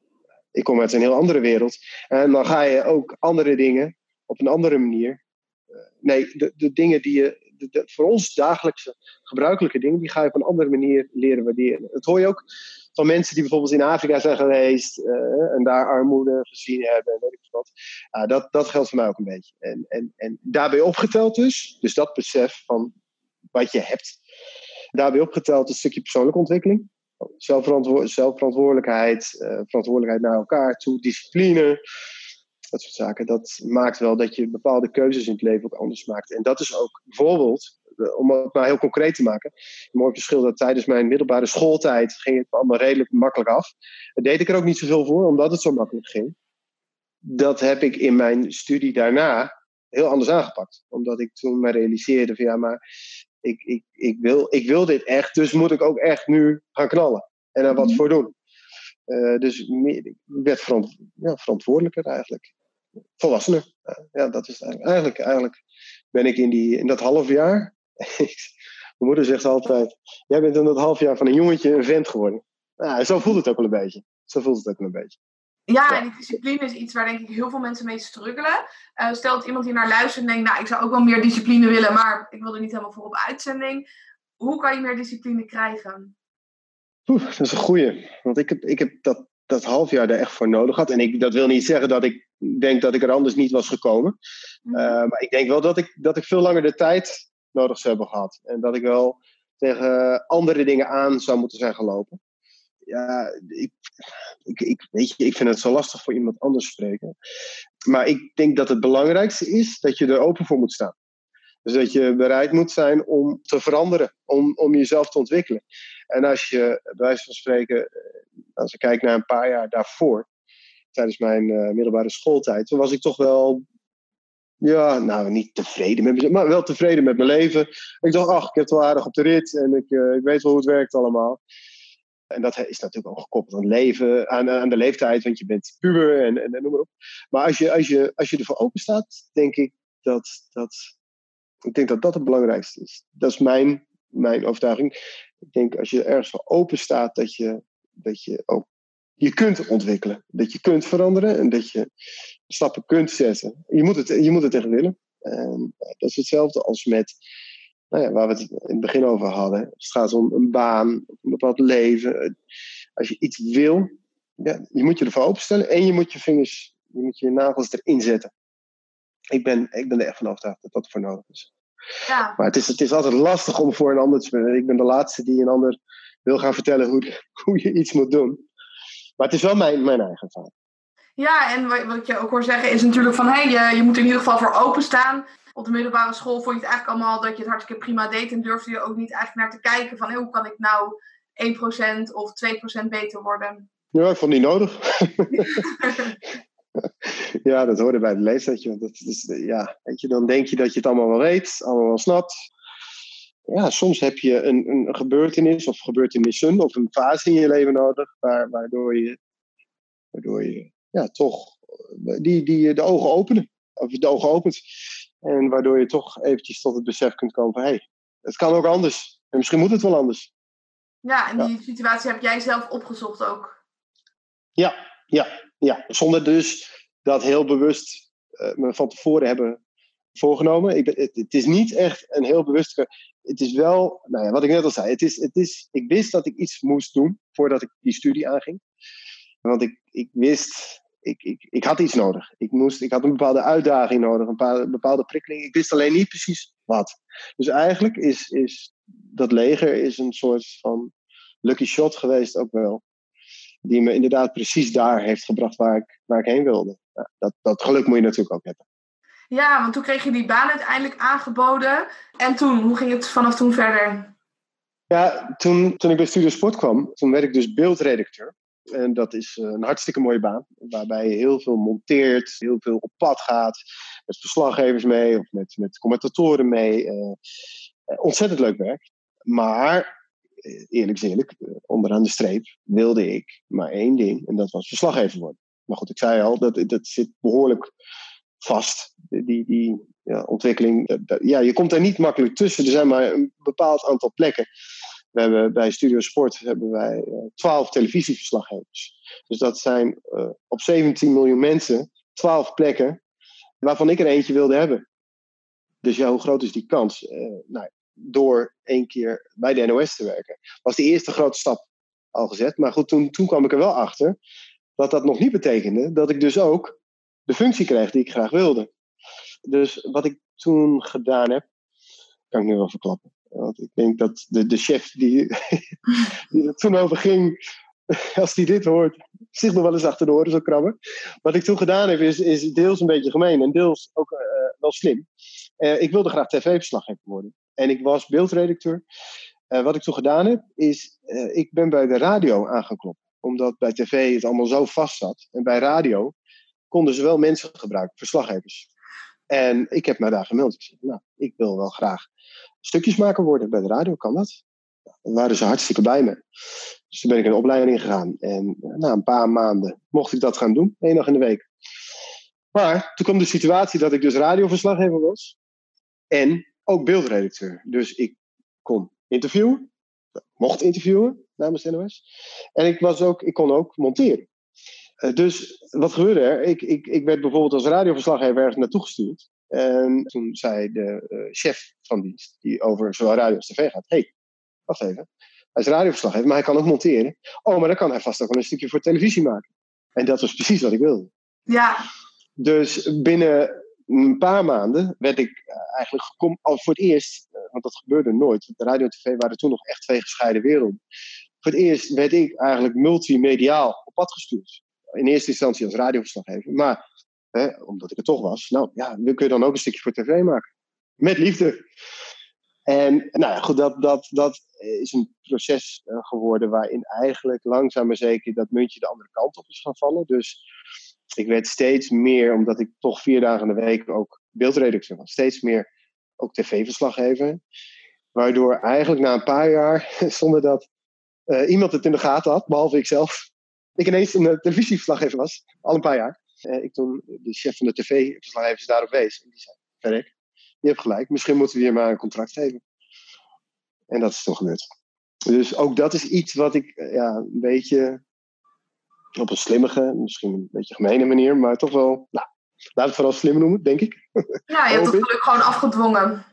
ik kom uit een heel andere wereld. En dan ga je ook andere dingen op een andere manier. Uh, nee, de, de dingen die je de, de, voor ons dagelijkse gebruikelijke dingen, die ga je op een andere manier leren waarderen. Dat hoor je ook van mensen die bijvoorbeeld in Afrika zijn geweest uh, en daar armoede gezien hebben en weet ik wat. Uh, dat, dat geldt voor mij ook een beetje. En, en, en daarbij opgeteld dus, dus dat besef van wat je hebt. Daarbij opgeteld een stukje persoonlijke ontwikkeling. Zelfverantwoord, zelfverantwoordelijkheid, uh, verantwoordelijkheid naar elkaar toe, discipline dat soort zaken. Dat maakt wel dat je bepaalde keuzes in het leven ook anders maakt. En dat is ook bijvoorbeeld, eh, om het maar heel concreet te maken, een mooi verschil dat tijdens mijn middelbare schooltijd ging het allemaal redelijk makkelijk af. Daar deed ik er ook niet zoveel voor, omdat het zo makkelijk ging. Dat heb ik in mijn studie daarna heel anders aangepakt. Omdat ik toen me realiseerde van ja, maar ik, ik, ik, wil, ik wil dit echt, dus moet ik ook echt nu gaan knallen. En er wat voor doen. Uh, dus meer, ik werd verant, ja, verantwoordelijker eigenlijk. Volwassener. Ja, dat is het eigenlijk. eigenlijk. Eigenlijk ben ik in, die, in dat half jaar. [LAUGHS] Mijn moeder zegt altijd: Jij bent in dat half jaar van een jongetje een vent geworden. Nou, zo voelt het ook wel een beetje. Zo voelt het ook wel een beetje. Ja, en die discipline is iets waar denk ik heel veel mensen mee struggelen. Uh, stel dat iemand hier naar luistert en denkt, nou, ik zou ook wel meer discipline willen, maar ik wil er niet helemaal voor op uitzending. Hoe kan je meer discipline krijgen? Oeh, dat is een goeie. Want ik heb, ik heb dat, dat half jaar daar echt voor nodig gehad. En ik, dat wil niet zeggen dat ik denk dat ik er anders niet was gekomen. Uh, maar ik denk wel dat ik, dat ik veel langer de tijd nodig zou hebben gehad. En dat ik wel tegen andere dingen aan zou moeten zijn gelopen. Ja, ik, ik, ik, weet je, ik vind het zo lastig voor iemand anders spreken. Maar ik denk dat het belangrijkste is dat je er open voor moet staan. Dus dat je bereid moet zijn om te veranderen, om, om jezelf te ontwikkelen. En als je, bij wijze van spreken, als ik kijk naar een paar jaar daarvoor, tijdens mijn uh, middelbare schooltijd, toen was ik toch wel, ja, nou niet tevreden met mezelf, maar wel tevreden met mijn leven. Ik dacht, ach, ik heb het wel aardig op de rit en ik, uh, ik weet wel hoe het werkt allemaal. En dat is natuurlijk ook gekoppeld aan leven, aan, aan de leeftijd, want je bent puber en, en, noem maar op. Maar als je, als je, als je ervoor open staat, denk ik dat, dat, ik denk dat dat het belangrijkste is. Dat is mijn, mijn overtuiging. Ik denk als je ergens voor open staat, dat je, dat je ook je kunt ontwikkelen. Dat je kunt veranderen en dat je stappen kunt zetten. Je moet het, je moet het willen. En dat is hetzelfde als met nou ja, waar we het in het begin over hadden. Het gaat om een baan, een bepaald leven. Als je iets wil, ja, je moet je ervoor openstellen en je moet je vingers, je moet je nagels erin zetten. Ik ben, ik ben er echt van overtuigd dat dat voor nodig is. Ja. Maar het is, het is altijd lastig om voor een ander te spelen. Ik ben de laatste die een ander wil gaan vertellen hoe, [LAUGHS] hoe je iets moet doen. Maar het is wel mijn, mijn eigen ervaring. Ja, en wat, ik je ook hoor zeggen is natuurlijk van... Hey, je, je moet in ieder geval voor openstaan. Op de middelbare school vond je het eigenlijk allemaal dat je het hartstikke prima deed... en durfde je ook niet eigenlijk naar te kijken van... Hoe kan ik nou 1% of 2% beter worden? Ja, ik vond niet nodig. [LAUGHS] ja, dat hoorde bij de leeftijd. Dat is, ja, weet je, dan denk je dat je het allemaal wel weet, allemaal wel snapt. Ja, soms heb je een, een gebeurtenis of gebeurtenissen of een fase in je leven nodig, waar, waardoor je, waardoor je ja, toch die, die de ogen openen. Of de ogen opent. En waardoor je toch eventjes tot het besef kunt komen van hé, hey, het kan ook anders. En misschien moet het wel anders. Ja, en die situatie heb jij zelf opgezocht ook. Ja, ja, ja. Zonder dus dat heel bewust uh, me van tevoren hebben voorgenomen. Ik ben, het, het, is niet echt een heel bewust. Het is wel, nou ja, wat ik net al zei. Het is, het is, ik wist dat ik iets moest doen voordat ik die studie aanging. Want ik, ik wist, ik, ik, ik had iets nodig. Ik, moest, ik had een bepaalde uitdaging nodig, een bepaalde, bepaalde prikkeling. Ik wist alleen niet precies wat. Dus eigenlijk is, is dat leger is een soort van lucky shot geweest ook wel. Die me inderdaad precies daar heeft gebracht waar ik, waar ik heen wilde. dat, dat geluk moet je natuurlijk ook hebben. Ja, want toen kreeg je die baan uiteindelijk aangeboden. En toen, hoe ging het vanaf toen verder? Ja, toen, toen ik bij Studio Sport kwam, toen werd ik dus beeldredacteur. En dat is een hartstikke mooie baan, waarbij je heel veel monteert, heel veel op pad gaat, met verslaggevers mee of met, met commentatoren mee. Uh, ontzettend leuk werk. Maar, eh, eerlijk is onderaan de streep wilde ik maar één ding, en dat was verslaggever worden. Maar goed, ik zei al, dat, dat zit behoorlijk vast, die, die ja, ontwikkeling. Ja, je komt er niet makkelijk tussen. Er zijn maar een bepaald aantal plekken. We hebben bij Studio Sport hebben wij eh, 12 televisieverslaggevers. Dus dat zijn uh, op 17 miljoen mensen 12 plekken waarvan ik er eentje wilde hebben. Dus ja, hoe groot is die kans? Uh, nou, door één keer bij de NOS te werken, was de eerste grote stap al gezet. Maar goed, toen, toen kwam ik er wel achter dat dat nog niet betekende dat ik dus ook de functie kreeg die ik graag wilde. Dus wat ik toen gedaan heb, kan ik nu wel verklappen. Want ik denk dat de, de chef die, [LAUGHS] die er toen over ging, [LAUGHS] als die dit hoort, zich nog wel eens achter de oren zou krabben. Wat ik toen gedaan heb, is, is deels een beetje gemeen en deels ook uh, wel slim. Uh, ik wilde graag tv-verslaggever worden. En ik was beeldredacteur. Wat ik toen gedaan heb, is ik ben bij de radio aangeklopt. Omdat bij tv het allemaal zo vast zat. En bij radio konden ze wel mensen gebruiken, verslaggevers. En ik heb mij daar gemeld. Ik zei, nou, ik wil wel graag stukjesmaker worden bij de radio, kan dat? Dan waren ze hartstikke bij me. Dus toen ben ik een opleiding gegaan. En eh, na een paar maanden mocht ik dat gaan doen, één dag in de week. Maar toen kwam de situatie dat ik dus radioverslaggever was. En ook beeldredacteur. Dus ik kon interviewen. Mocht interviewen namens NOS. En ik, was ook, ik kon ook monteren. Eh, dus wat gebeurde er? Ik, ik, ik werd bijvoorbeeld als radioverslaggever ergens naartoe gestuurd. En toen zei de uh, chef van dienst, die over zowel radio als tv gaat: hey, wacht even. Hij is radioverslaggever, maar hij kan ook monteren. Oh, maar dan kan hij vast ook wel een stukje voor televisie maken. En dat was precies wat ik wilde. Ja. Dus binnen een paar maanden werd ik eh, eigenlijk al voor het eerst, want dat gebeurde nooit. De radio en tv waren toen nog echt twee gescheiden werelden. Voor het eerst werd ik eigenlijk multimediaal op pad gestuurd in eerste instantie als radioverslaggever. Maar hè, omdat ik er toch was, nou ja, nu kun je dan ook een stukje voor tv maken. Met liefde. En nou ja, goed, dat, dat, dat is een proces uh, geworden waarin eigenlijk langzaam maar zeker dat muntje de andere kant op is gaan vallen. Dus ik werd steeds meer, omdat ik toch vier dagen in de week ook beeldredacteur was, steeds meer ook tv-verslaggever. Waardoor eigenlijk na een paar jaar, [LAUGHS] zonder dat uh, iemand het in de gaten had, behalve ik zelf, ik ineens een uh, televisieverslaggever was, al een paar jaar. Uh, ik toen de chef van de tv-verslaggevers daarop wees. En die zei, verrek, je hebt gelijk, misschien moeten we hier maar een contract geven. En dat is toch gebeurd. Dus ook dat is iets wat ik eh, ja, een beetje op een slimmige, misschien een beetje gemene manier, maar toch wel, nou, laat het vooral slim noemen, denk ik. Ja, je hebt het geluk gewoon afgedwongen.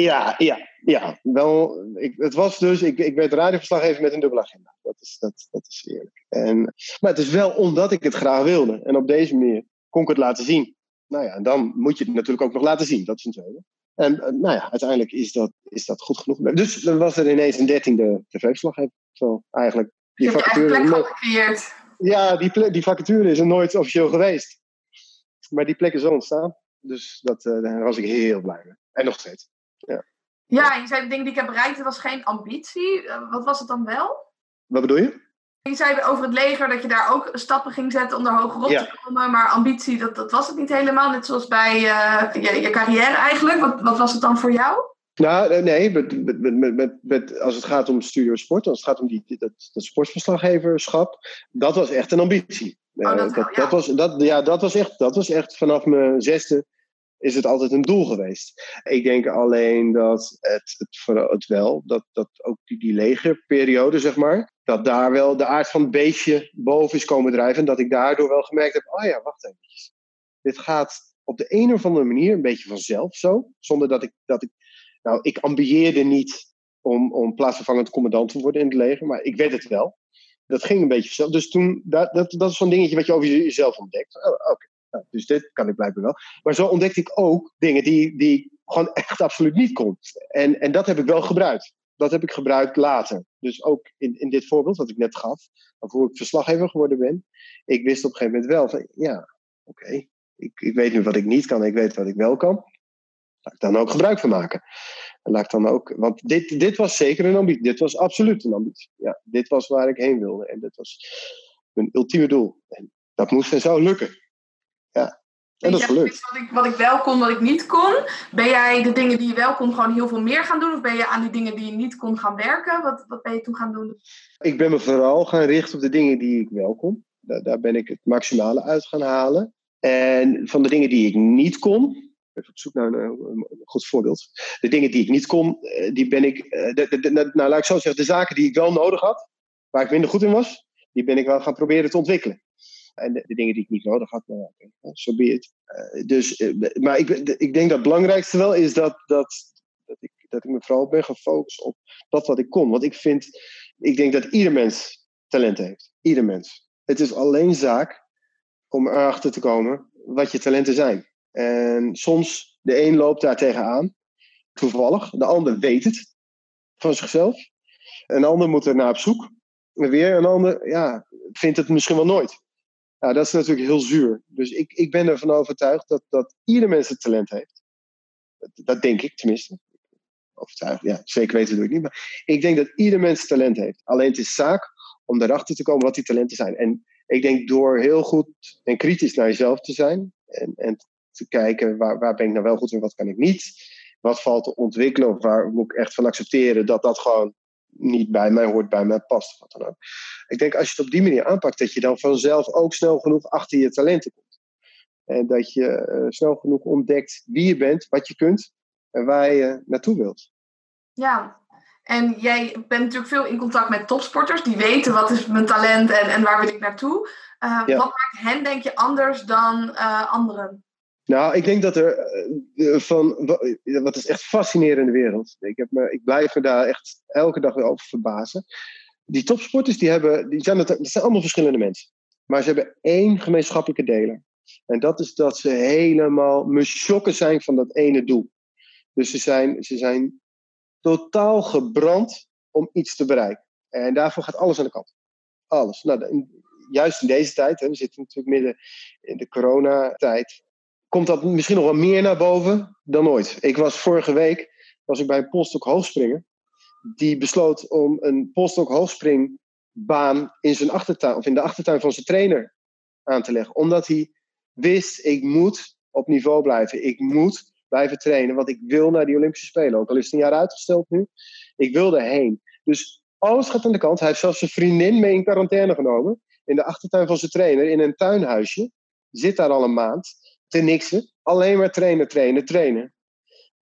Ja, ja, Ja, wel. Ik, het was dus, ik, ik werd radioverslaggever met een dubbele agenda. Dat is, dat, dat is eerlijk. En, maar het is wel omdat ik het graag wilde. En op deze manier kon ik het laten zien. Nou ja, en dan moet je het natuurlijk ook nog laten zien. Dat is een tweede. En eh, nou ja, uiteindelijk is dat, is dat goed genoeg. Dus dan was er ineens een dertiende tv-verslaggever. Zo, eigenlijk. Die vacature. Ja, die, die vacature is er nooit officieel geweest. Maar die plek is zo ontstaan. Dus dat, uh, daar was ik heel blij mee. En nog steeds. Ja. Ja, je zei de dingen die ik heb bereikt, dat was geen ambitie. Eh, wat was het dan wel? Wat bedoel je? Je zei over het leger dat je daar ook stappen ging zetten om er hoger op te komen. Maar ambitie, dat, dat was het niet helemaal. Net zoals bij uh, je, je carrière eigenlijk. Wat, wat was het dan voor jou? Nou, eh, nee, met, met, met, met, als het gaat om studio sport, als het gaat om die, dat, dat sportverslaggeverschap, dat was echt een ambitie. Oh, dat, dat, dat, was, dat, ja, dat, was echt, dat was echt vanaf mijn zesde is het altijd een doel geweest. Ik denk alleen dat het, het, wel, dat, dat ook die, die legerperiode, zeg maar, dat daar wel de aard van het beestje boven is komen drijven. En dat ik daardoor wel gemerkt heb, oh ja, wacht even. Dit gaat op de een of andere manier een beetje vanzelf zo. Zonder dat ik, dat ik nou, ik ambieerde niet om, om plaatsvervangend commandant te worden in het leger, maar ik werd het wel. Dat ging een beetje vanzelf. Dus toen, dat, dat, dat is zo'n dingetje wat je over jezelf ontdekt. Oh, oké. Nou, dus dit kan ik blijkbaar wel. Maar zo ontdekte ik ook dingen die, die gewoon echt absoluut niet kon. En, en dat heb ik wel gebruikt. Dat heb ik gebruikt later. Dus ook in, in dit voorbeeld wat ik net gaf, hoe ik verslaggever geworden ben. Ik wist op een gegeven moment wel van, ja, oké, ik, ik weet nu wat ik niet kan, ik weet wat ik wel kan. Laat ik dan ook gebruik van maken. En laat ik dan ook, want dit, dit was zeker een ambitie. Dit was absoluut een ambitie. Ja, dit was waar ik heen wilde. En dit was mijn ultieme doel. En dat moest en zou lukken. Ja. En dat is gelukt. Wat ik, wat ik wel kon, wat ik niet kon. Ben jij de dingen die je wel kon gewoon heel veel meer gaan doen? Of ben je aan die dingen die je niet kon gaan werken? Wat, wat ben je toen gaan doen? Ik ben me vooral gaan richten op de dingen die ik wel kon. Daar, daar ben ik het maximale uit gaan halen. En van de dingen die ik niet kon, even op zoek naar een, een, goed voorbeeld. De dingen die ik niet kon, eh, die ben ik. Eh, de, de, nou, laat ik zo zeggen, de zaken die ik wel nodig had, waar ik minder goed in was, die ben ik wel gaan proberen te ontwikkelen. En de, dingen die ik niet nodig had, nou, zo so dus, uh, maar ik, ik denk dat het belangrijkste wel is dat, dat, dat, ik, dat ik me vooral ben gefocust op dat wat ik kon. Want ik vind, ik denk dat ieder mens talent heeft. Ieder mens. Het is alleen zaak om erachter te komen wat je talenten zijn. En soms, de een loopt daar tegenaan, toevallig. De ander weet het van zichzelf. Een ander moet er naar op zoek. En weer een ander ja, vindt het misschien wel nooit. Ja, dat is natuurlijk heel zuur. Dus ik, ik ben ervan overtuigd dat, dat ieder mens het talent heeft. Dat, denk ik tenminste. Overtuigd, ja, zeker weten doe ik niet. Maar ik denk dat ieder mens talent heeft. Alleen het is zaak om erachter te komen wat die talenten zijn. En ik denk door heel goed en kritisch naar jezelf te zijn. En, en te kijken waar, waar ben ik nou wel goed en wat kan ik niet. Wat valt te ontwikkelen of waar moet ik echt van accepteren dat dat gewoon niet bij mij hoort, bij mij past. Wat dan ook. Ik denk als je het op die manier aanpakt, dat je dan vanzelf ook snel genoeg achter je talenten komt. En dat je uh, snel genoeg ontdekt wie je bent, wat je kunt en waar je naartoe wilt. Ja, en jij bent natuurlijk veel in contact met topsporters. Die weten wat is mijn talent en, en waar wil ik naartoe. Uh, Wat maakt hen, denk je, anders dan uh, anderen? Nou, ik denk dat er uh, van. Wat is echt fascinerende wereld. Ik, heb me, ik blijf me daar echt elke dag weer over verbazen. Die topsporters, die hebben. Die zijn, dat zijn allemaal verschillende mensen. Maar ze hebben één gemeenschappelijke deler. En dat is dat ze helemaal mesjokken zijn van dat ene doel. Dus ze zijn, ze zijn totaal gebrand om iets te bereiken. En daarvoor gaat alles aan de kant. Alles. Nou, juist in deze tijd, hè, we zitten natuurlijk midden in de coronatijd, komt dat misschien nog wel meer naar boven dan ooit. Ik was vorige week was ik bij een postdoc hoogspringer. Die besloot om een postdoc hoogspringbaan in zijn achtertuin, of in de achtertuin van zijn trainer aan te leggen. Omdat hij wist, ik moet op niveau blijven. Ik moet blijven trainen, want ik wil naar die Olympische Spelen. Ook al is het een jaar uitgesteld nu. Ik wil erheen. Dus alles gaat aan de kant. Hij heeft zelfs zijn vriendin mee in quarantaine genomen. In de achtertuin van zijn trainer, in een tuinhuisje. Zit daar al een maand. Ten nikse. Alleen maar trainen, trainen, trainen.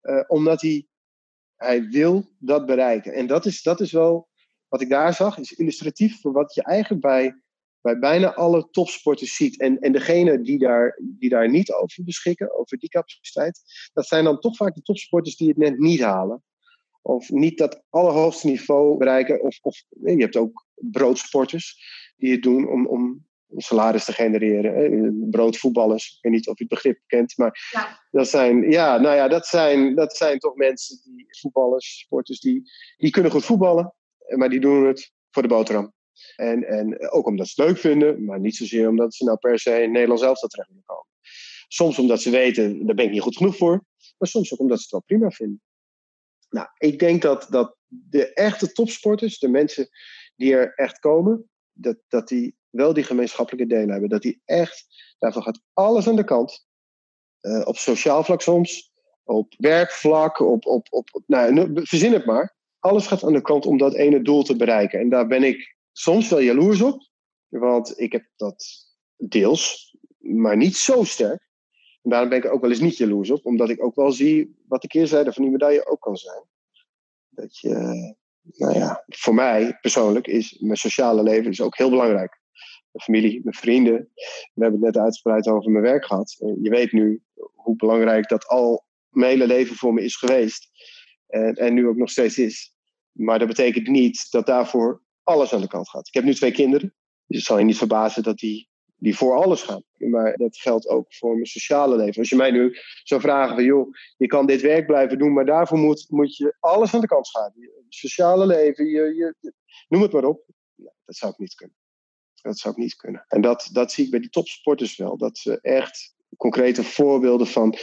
Uh, omdat hij, hij wil dat bereiken. En dat is, dat is wel, wat ik daar zag, is illustratief voor wat je eigenlijk bij bij bijna alle topsporters ziet. En, en degene die daar, die daar niet over beschikken, over die capaciteit, dat zijn dan toch vaak de topsporters die het net niet halen. of niet dat allerhoogste niveau bereiken. Of, of je hebt ook broodsporters die het doen om, om salaris te genereren. Broodvoetballers, ik weet niet of je het begrip kent, maar ja. dat zijn, ja, nou ja, dat zijn, dat zijn toch mensen die voetballers, sporters, die, die kunnen goed voetballen, maar die doen het voor de boterham. En, en ook omdat ze het leuk vinden, maar niet zozeer omdat ze nou per se in Nederland zelf terecht willen komen. Soms omdat ze weten, daar ben ik niet goed genoeg voor, maar soms ook omdat ze het wel prima vinden. Nou, ik denk dat, dat de echte topsporters, de mensen die er echt komen, dat, dat die wel die gemeenschappelijke delen hebben. Dat die echt, daarvan gaat alles aan de kant. Uh, op sociaal vlak soms, op werkvlak, op, op, op, nou, verzin het maar. Alles gaat aan de kant om dat ene doel te bereiken. En daar ben ik soms wel jaloers op, want ik heb dat deels, maar niet zo sterk. En daarom ben ik ook wel eens niet jaloers op, omdat ik ook wel zie wat de keerzijde van die medaille ook kan zijn. Dat je, nou ja, voor mij persoonlijk is mijn sociale leven is ook heel belangrijk mijn familie, mijn vrienden. We hebben het net uitgebreid over mijn werk gehad. je weet nu hoe belangrijk dat al mijn hele leven voor me is geweest. En, en nu ook nog steeds is. Maar dat betekent niet dat daarvoor alles aan de kant gaat. Ik heb nu twee kinderen. Dus het zal je niet verbazen dat die, die voor alles gaan. Maar dat geldt ook voor mijn sociale leven. Als je mij nu zou vragen van joh, je kan dit werk blijven doen, maar daarvoor moet, moet je alles aan de kant gaan. Je sociale leven, je, je, noem het maar op. dat zou ik niet kunnen. Dat zou ik niet kunnen. En dat, dat zie ik bij die topsporters wel. Dat ze echt concrete voorbeelden van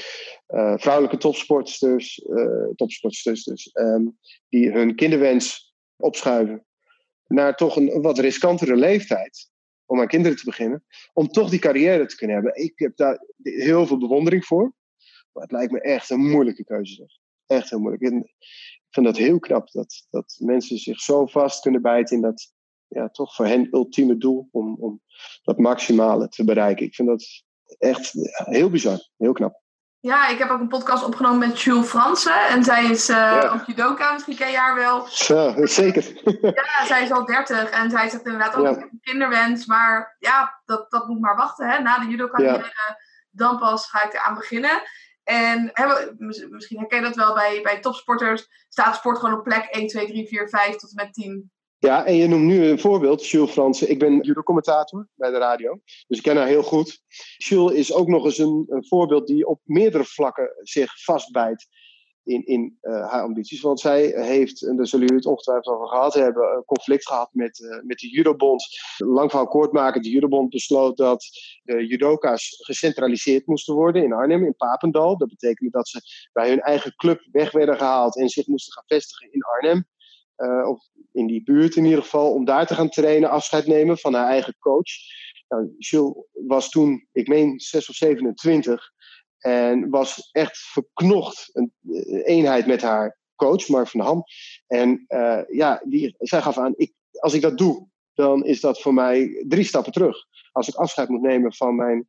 uh, vrouwelijke topsporters, uh, topsporters dus, um, die hun kinderwens opschuiven naar toch een wat riskantere leeftijd om aan kinderen te beginnen, om toch die carrière te kunnen hebben. Ik heb daar heel veel bewondering voor, maar het lijkt me echt een moeilijke keuze. Echt heel moeilijk. ik vind dat heel knap dat, dat mensen zich zo vast kunnen bijten in dat ja, toch voor hen ultieme doel om, om dat maximale te bereiken. Ik vind dat echt heel bizar, heel knap. Ja, ik heb ook een podcast opgenomen met Jules Fransen. En zij is uh, ja. ook judoka, misschien ken je haar wel. Ja, zeker. [LAUGHS] ja, zij is al 30 en zij zegt inderdaad ook ja. een kinderwens. Maar ja, dat, dat moet maar wachten. Hè. Na de judoka ja. dan pas ga ik eraan beginnen. En hè, misschien herken je dat wel bij, bij topsporters. Staat sport gewoon op plek 1, 2, 3, 4, 5 tot en met 10. Ja, en je noemt nu een voorbeeld, Jules Fransen. Ik ben judo-commentator bij de radio, dus ik ken haar heel goed. Jules is ook nog eens een, voorbeeld die op meerdere vlakken zich vastbijt in, in uh, haar ambities. Want zij heeft, en daar zullen jullie het ongetwijfeld over gehad hebben, een conflict gehad met, uh, met de judobond. Lang verhaal kort maken, de judobond besloot dat de judoka's gecentraliseerd moesten worden in Arnhem, in Papendal. Dat betekende dat ze bij hun eigen club weg werden gehaald en zich moesten gaan vestigen in Arnhem. Uh, in die buurt in ieder geval, om daar te gaan trainen, afscheid nemen van haar eigen coach. Nou, Jules was toen, ik meen, 6 of 27 en was echt verknocht, een, eenheid met haar coach, Mark van Ham. En uh, ja, die, zij gaf aan, ik, als ik dat doe, dan is dat voor mij drie stappen terug. Als ik afscheid moet nemen van mijn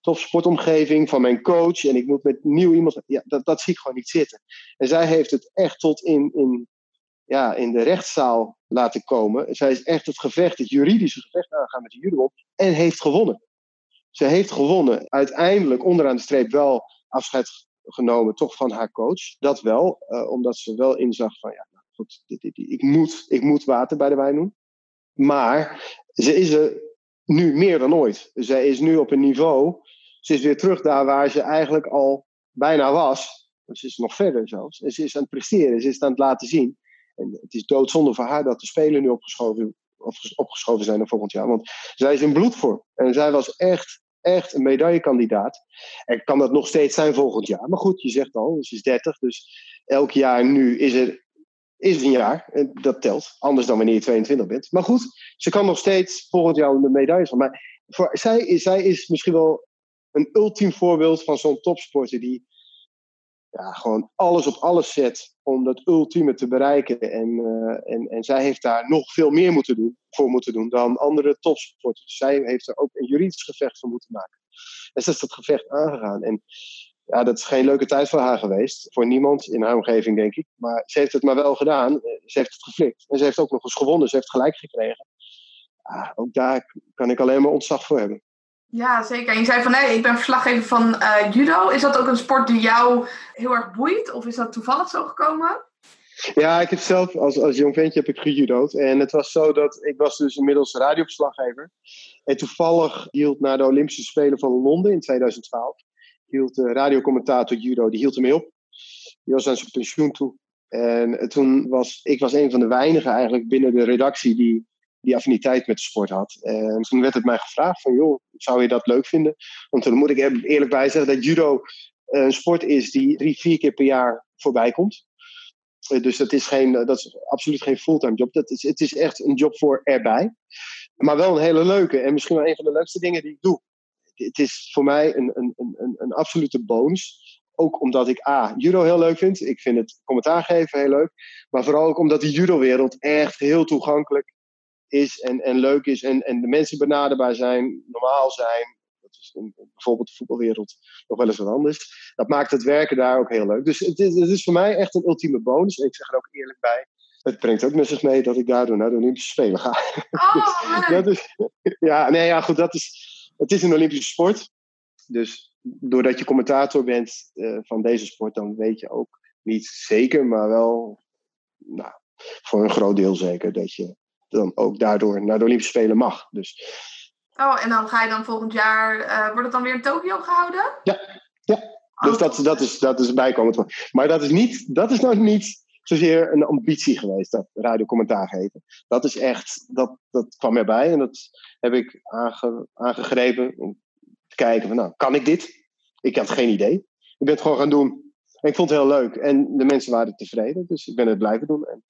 topsportomgeving, van mijn coach en ik moet met nieuw iemand, ja, dat, dat zie ik gewoon niet zitten. En zij heeft het echt tot in, in ja, in de rechtszaal laten komen. Zij is echt het gevecht, het juridische gevecht aangaan met de en heeft gewonnen. Ze heeft gewonnen. Uiteindelijk onderaan de streep wel afscheid genomen, toch van haar coach. Dat wel, uh, omdat ze wel inzag van, ja, nou goed, dit, dit, ik, moet, ik moet water bij de wijn doen. Maar ze is er nu meer dan ooit. Zij is nu op een niveau, ze is weer terug daar waar ze eigenlijk al bijna was. Ze is nog verder zelfs. En ze is aan het presteren, ze is aan het laten zien. En het is doodzonde voor haar dat de Spelen nu opgeschoven, opgeschoven zijn naar volgend jaar. Want zij is in bloedvorm. En zij was echt, echt een medaillekandidaat. En kan dat nog steeds zijn volgend jaar. Maar goed, je zegt al, ze is 30. Dus elk jaar nu is er is een jaar. En dat telt. Anders dan wanneer je 22 bent. Maar goed, ze kan nog steeds volgend jaar een medaille van. Maar voor, zij, zij is misschien wel een ultiem voorbeeld van zo'n topsporter die ja, gewoon alles op alles zet om dat ultieme te bereiken. En, uh, en, en zij heeft daar nog veel meer moeten doen, voor moeten doen dan andere topsporters. Zij heeft er ook een juridisch gevecht voor moeten maken. En ze is dat gevecht aangegaan. En ja, dat is geen leuke tijd voor haar geweest. Voor niemand in haar omgeving, denk ik. Maar ze heeft het maar wel gedaan. Ze heeft het geflikt. En ze heeft ook nog eens gewonnen. Ze heeft gelijk gekregen. Ook daar kan ik alleen maar ontzag voor hebben. Ja, zeker. En je zei van nee, ik ben verslaggever van uh, judo. Is dat ook een sport die jou heel erg boeit? Of is dat toevallig zo gekomen? Ja, ik heb zelf als, als jong ventje heb ik gejudo'd. En het was zo dat ik was dus inmiddels radioverslaggever. En toevallig hield na de Olympische Spelen van Londen in 2012... hield de radiocommentator judo, die hield ermee op. Die was aan zijn pensioen toe. En toen was ik was een van de weinigen eigenlijk binnen de redactie die die affiniteit met de sport had. En toen werd het mij gevraagd van, joh, zou je dat leuk vinden? Want dan moet ik er eerlijk bij zeggen dat judo een sport is die drie, vier keer per jaar voorbij komt. Eh, dus dat is, geen, dat is absoluut geen fulltime job. Dat is, het is echt een job voor erbij. Maar wel een hele leuke en misschien wel een van de leukste dingen die ik doe. Het is voor mij een, een, een, een absolute bonus. Ook omdat ik A, judo heel leuk vind. Ik vind het commentaar geven heel leuk. Maar vooral ook omdat de judo-wereld echt heel toegankelijk is en, en leuk is. En, en de mensen benaderbaar zijn, normaal zijn. Dat is in, bijvoorbeeld de voetbalwereld nog wel eens wat anders. Dat maakt het werken daar ook heel leuk. Dus het is, het is voor mij echt een ultieme bonus. En ik zeg er ook eerlijk bij. Het brengt ook met zich mee dat ik daardoor naar de Olympische Spelen ga. Oh, [LAUGHS] dat is, [LAUGHS] ja, nee, ja, goed. Dat is, het is een Olympische sport. Dus doordat je commentator bent uh, van deze sport, dan weet je ook niet zeker, maar wel nou, voor een groot deel zeker dat je dan ook daardoor naar de Olympische Spelen mag. Dus, oh, en dan ga je dan volgend jaar, uh, wordt het dan weer in Tokio gehouden? Ja, ja. Dus oh. dat, dat, is, dat is bijkomend. Maar dat is, niet, dat is nog niet zozeer een ambitie geweest, dat radiocommentaar geven. Dat is echt, dat, dat kwam erbij en dat heb ik aange, aangegrepen om te kijken van, nou, kan ik dit? Ik had geen idee. Ik ben het gewoon gaan doen. En ik vond het heel leuk. En de mensen waren tevreden, dus ik ben het blijven doen. En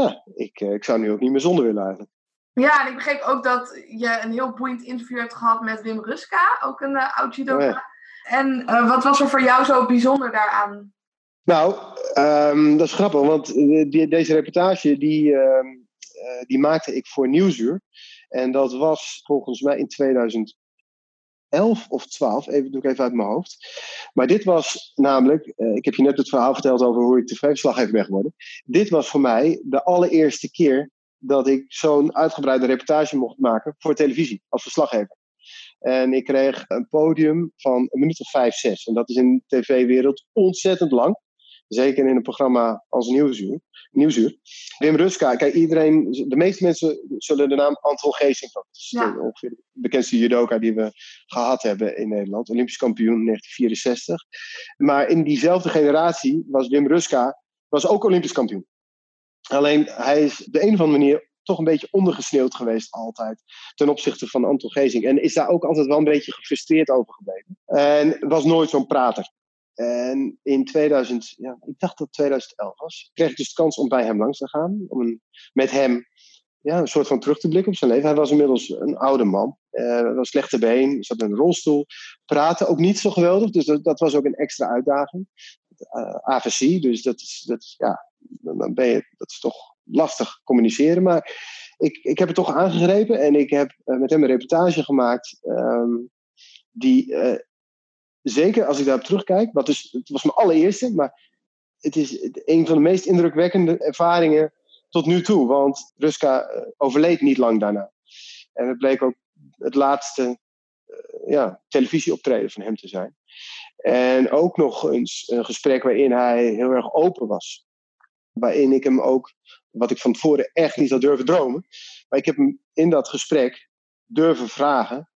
ja, ik, eh, ik zou nu ook niet meer zonder willen eigenlijk. Ja, en ik begreep ook dat je een heel boeiend interview hebt gehad met Wim Ruska, ook een uh, oud judoka. Oh en uh, wat was er voor jou zo bijzonder daaraan? Nou, um, dat is grappig, want die, deze reportage die, uh, die maakte ik voor Nieuwsuur. En dat was volgens mij in 2000, 11 of 12, even, doe ik even uit mijn hoofd. Maar dit was namelijk, uh, ik heb je net het verhaal verteld over hoe ik tv-verslaggever ben geworden. Dit was voor mij de allereerste keer dat ik zo'n uitgebreide reportage mocht maken voor televisie als verslaggever. En ik kreeg een podium van een minuut of vijf, zes. En dat is in de tv-wereld ontzettend lang. Zeker in een programma als Nieuwsuur. Nieuwsuur. Wim Ruska, kijk, iedereen, de meeste mensen zullen de naam Anton Geesink van. Dat is ja. ongeveer de bekendste judoka die we gehad hebben in Nederland. Olympisch kampioen 1964. Maar in diezelfde generatie was Wim Ruska was ook Olympisch kampioen. Alleen hij is op de een of andere manier toch een beetje ondergesneeuwd geweest altijd. Ten opzichte van Anton Geesink. En is daar ook altijd wel een beetje gefrustreerd over gebleven. En was nooit zo'n prater. En in 2000, ja, ik dacht dat het 2011 was, kreeg ik dus de kans om bij hem langs te gaan. Om een, met hem ja, een soort van terug te blikken op zijn leven. Hij was inmiddels een oude man. Uh, was slechte been, zat in een rolstoel. Praten ook niet zo geweldig, dus dat, was ook een extra uitdaging. Uh, eh, AVC, dus dat is, dat ja, dan ben je, dat is toch lastig communiceren. Maar ik, ik heb het toch aangegrepen en ik heb uh, met hem een reportage gemaakt. Um, die zeker als ik daarop terugkijk, wat dus, het was mijn allereerste, maar het is een van de meest indrukwekkende ervaringen tot nu toe. Want Ruska eh, overleed niet lang daarna. En het bleek ook het laatste uh, ja, televisieoptreden van hem te zijn. En ook nog eens een gesprek waarin hij heel erg open was. Waarin ik hem ook, wat ik van tevoren echt niet had durven dromen. Maar ik heb hem in dat gesprek durven vragen.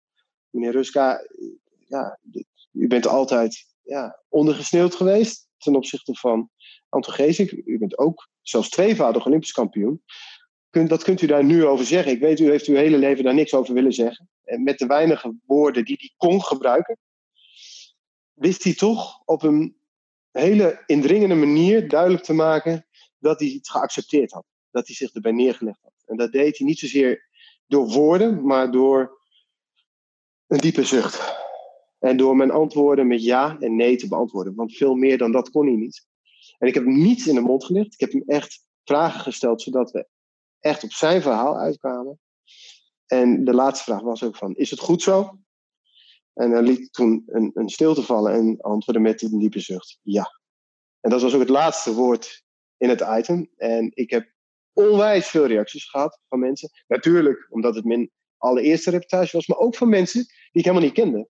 Meneer Ruska, ja, u bent altijd ja, ondergesneeuwd geweest ten opzichte van Anton Geesink. U bent ook zelfs tweevoudig Olympisch kampioen. Kunt, dat kunt u daar nu over zeggen. Ik weet, u heeft uw hele leven daar niks over willen zeggen. En met de weinige woorden die hij kon gebruiken, wist hij toch op een hele indringende manier duidelijk te maken dat hij het geaccepteerd had. Dat hij zich erbij neergelegd had. En dat deed hij niet zozeer door woorden, maar door een diepe zucht. En door mijn antwoorden met ja en nee te beantwoorden. Want veel meer dan dat kon hij niet. En ik heb hem niets in de mond gelegd. Ik heb hem echt vragen gesteld, zodat we echt op zijn verhaal uitkwamen. En de laatste vraag was ook van, is het goed zo? En hij liet toen een, een stilte vallen en antwoordde met een diepe zucht, ja. En dat was ook het laatste woord in het item. En ik heb onwijs veel reacties gehad van mensen. Natuurlijk, omdat het mijn allereerste reportage was, maar ook van mensen die ik helemaal niet kende.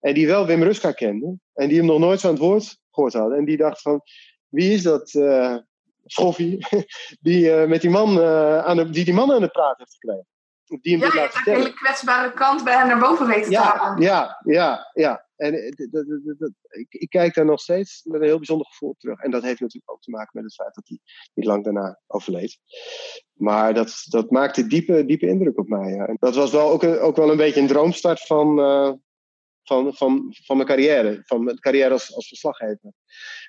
En die wel Wim Ruska kende. En die hem nog nooit zo aan het woord gehoord hadden. En die dacht van, wie is dat uh, schoffie, [LAUGHS] die, met die, man, aan de, die die man aan het praten heeft gekregen. Die hem ja, je hebt een hele kwetsbare kant bij hem naar boven weten te halen. Ja, ja, ja. En ik, ik, kijk daar nog steeds met een heel bijzonder gevoel op terug. En dat heeft natuurlijk ook te maken met het feit dat hij niet lang daarna overleed. Maar dat, dat maakte diepe, diepe indruk op mij. Ja. En dat was wel ook, ook wel een beetje een droomstart van, van, van, van mijn carrière. Van mijn carrière als, als verslaggever.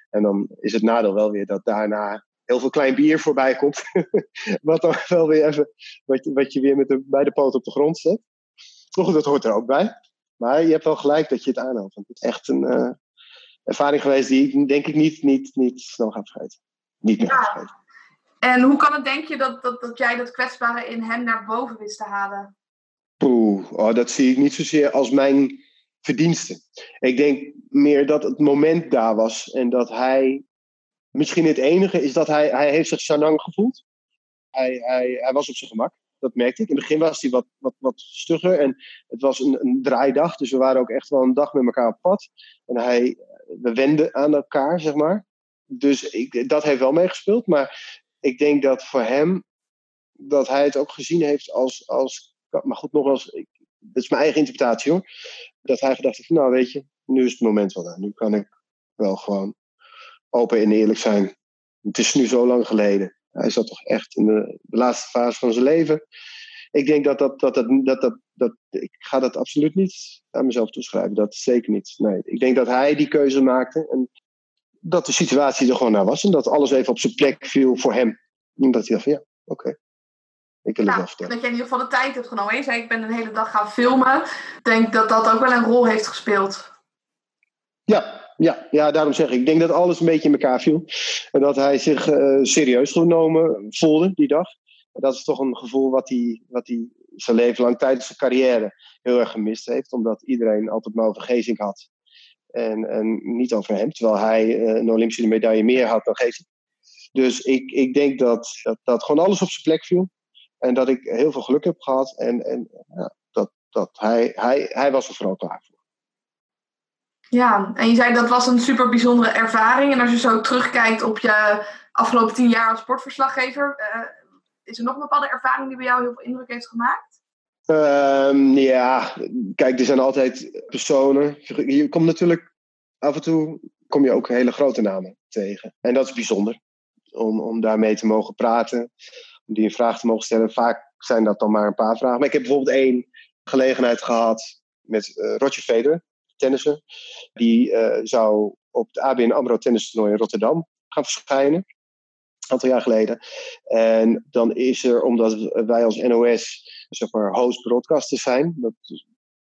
En dan is het nadeel wel weer dat daarna heel veel klein bier voorbij komt. [LAUGHS] wat dan wel weer even, wat, wat je weer met de beide poten op de grond zet. Toch, dat hoort er ook bij. Maar je hebt wel gelijk dat je het aanhaalt. Want het is echt een uh, ervaring geweest die ik denk ik niet, niet, niet snel ga vergeten. Niet meer vergeten. En hoe kan het, denk je, dat, dat, dat jij dat kwetsbare in hem naar boven wist te halen? Oeh, oh, dat zie ik niet zozeer als mijn verdienste. Ik denk meer dat het moment daar was en dat hij, misschien het enige is dat hij, hij heeft zich Sanang gevoeld. Hij, hij, hij was op zijn gemak, dat merkte ik. In het begin was hij wat, wat, wat stugger en het was een, een draaidag, dus we waren ook echt wel een dag met elkaar op pad. En hij, we wenden aan elkaar, zeg maar. Dus ik, dat heeft wel meegespeeld, maar ik denk dat voor hem, dat hij het ook gezien heeft als, als maar goed, ik, dat is mijn eigen interpretatie hoor. Dat hij gedacht heeft, nou weet je, nu is het moment wel daar. Nu kan ik wel gewoon open en eerlijk zijn. Het is nu zo lang geleden. Hij zat toch echt in de, laatste fase van zijn leven. Ik denk dat dat, dat, dat, dat, dat, dat, ik ga dat absoluut niet aan mezelf toeschrijven. Dat zeker niet. Nee, ik denk dat hij die keuze maakte en dat de situatie er gewoon naar was en dat alles even op zijn plek viel voor hem. En dat hij dacht van ja, oké. Ik wil het wel vertellen. Dat je in ieder geval de tijd hebt genomen. Je zei, ik ben een hele dag gaan filmen. Ik denk dat dat ook wel een rol heeft gespeeld. Ja, ja, ja, daarom zeg ik. Ik denk dat alles een beetje in elkaar viel. En dat hij zich uh, serieus genomen voelde die dag. dat is toch een gevoel wat hij, wat hij zijn leven lang tijdens zijn carrière heel erg gemist heeft. Omdat iedereen altijd maar over Gezink had. En, en niet over hem. Terwijl hij uh, een Olympische medaille meer had dan Gezink. Dus ik, ik denk dat, dat, dat gewoon alles op zijn plek viel. En dat ik heel veel geluk heb gehad. En, en ja, dat, dat hij, hij, hij was er vooral klaar voor. Ja, en je zei dat was een super bijzondere ervaring. En als je zo terugkijkt op je afgelopen tien jaar als sportverslaggever, uh, is er nog een bepaalde ervaring die bij jou heel veel indruk heeft gemaakt? Um, ja, kijk, er zijn altijd personen. Je komt natuurlijk af en toe kom je ook hele grote namen tegen. En dat is bijzonder. Om, om daarmee te mogen praten die een vraag te mogen stellen. Vaak zijn dat dan maar een paar vragen. Maar ik heb bijvoorbeeld één gelegenheid gehad met uh, Roger Federer, tennissen. Die uh, zou op het ABN AMRO tennistoernooi in Rotterdam gaan verschijnen. Een aantal jaar geleden. En dan is er, omdat wij als NOS zeg maar, host broadcasters zijn, dat,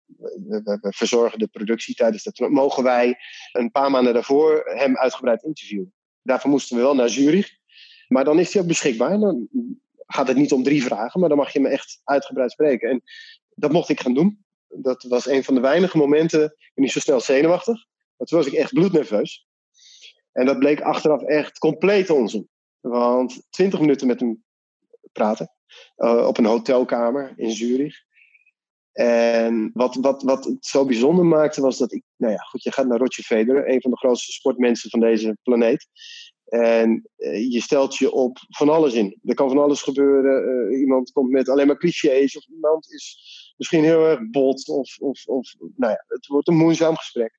we, verzorgen de productie tijdens dat mogen wij een paar maanden daarvoor hem uitgebreid interviewen. Daarvoor moesten we wel naar Zurich. Maar dan is hij ook beschikbaar. Dan gaat het niet om drie vragen, maar dan mag je me echt uitgebreid spreken. En dat mocht ik gaan doen. Dat was een van de weinige momenten. Ik niet zo snel zenuwachtig. Maar toen was ik echt bloednerveus. En dat bleek achteraf echt compleet onzin. Want twintig minuten met hem praten. Uh, op een hotelkamer in Zurich. En wat, wat, wat het zo bijzonder maakte was dat ik, nou ja, goed, je gaat naar Roger Federer, een van de grootste sportmensen van deze planeet. En uh, je stelt je op van alles in. Er kan van alles gebeuren. Uh, iemand komt met alleen maar clichés. Of iemand is misschien heel erg bot. Of, of, of nou ja, het wordt een moeizaam gesprek.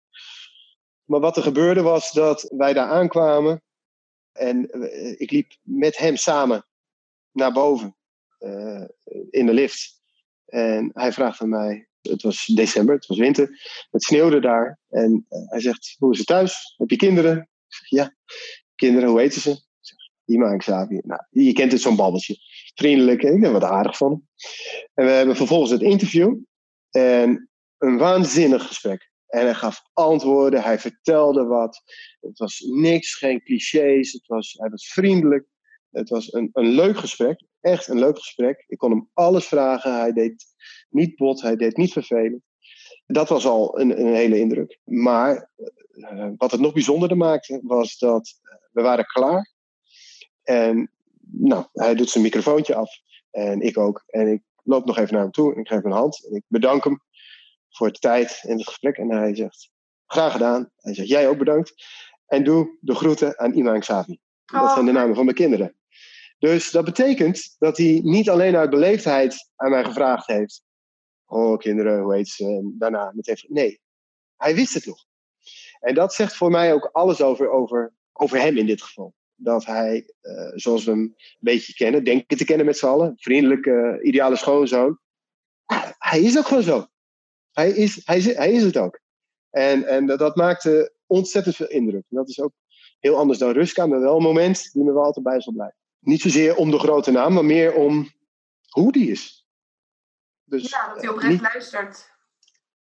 Maar wat er gebeurde was dat wij daar aankwamen. En uh, ik liep met hem samen naar boven in de lift. En hij vraagt aan mij. Het was december, het was winter. Het sneeuwde daar. En hij zegt: Hoe is het thuis? Heb je kinderen? Ja kinderen, hoe heten ze? Ima en Xavier. Nou, je kent het zo'n babbeltje. Vriendelijk en ik ben wat aardig van En we hebben vervolgens het interview. En een waanzinnig gesprek. En hij gaf antwoorden, hij vertelde wat. Het was niks, geen clichés. Het was, hij was vriendelijk. Het was een, een leuk gesprek. Echt een leuk gesprek. Ik kon hem alles vragen. Hij deed niet bot, hij deed niet vervelend. Dat was al een, een hele indruk. Maar uh, wat het nog bijzonderder maakte, was dat we waren klaar. En nou, hij doet zijn microfoontje af. En ik ook. En ik loop nog even naar hem toe en ik geef hem een hand. En ik bedank hem voor de tijd en het gesprek. En hij zegt, graag gedaan. Hij zegt, jij ook bedankt. En doe de groeten aan Iman Xavi. Dat oh. zijn de namen van mijn kinderen. Dus dat betekent dat hij niet alleen uit beleefdheid aan mij gevraagd heeft. Oh, kinderen, hoe heet ze? En daarna meteen. Nee, hij wist het nog. En dat zegt voor mij ook alles over, over, over hem in dit geval. Dat hij, uh, zoals we hem een beetje kennen, denken te kennen met z'n allen, vriendelijke, ideale schoonzoon. hij is ook gewoon zo. Hij is, hij is, hij is het ook. En, en dat maakte ontzettend veel indruk. En dat is ook heel anders dan Ruska, maar wel een moment die me wel altijd bij zal blijven. Niet zozeer om de grote naam, maar meer om hoe die is. Dus, ja, dat hij oprecht niet, luistert.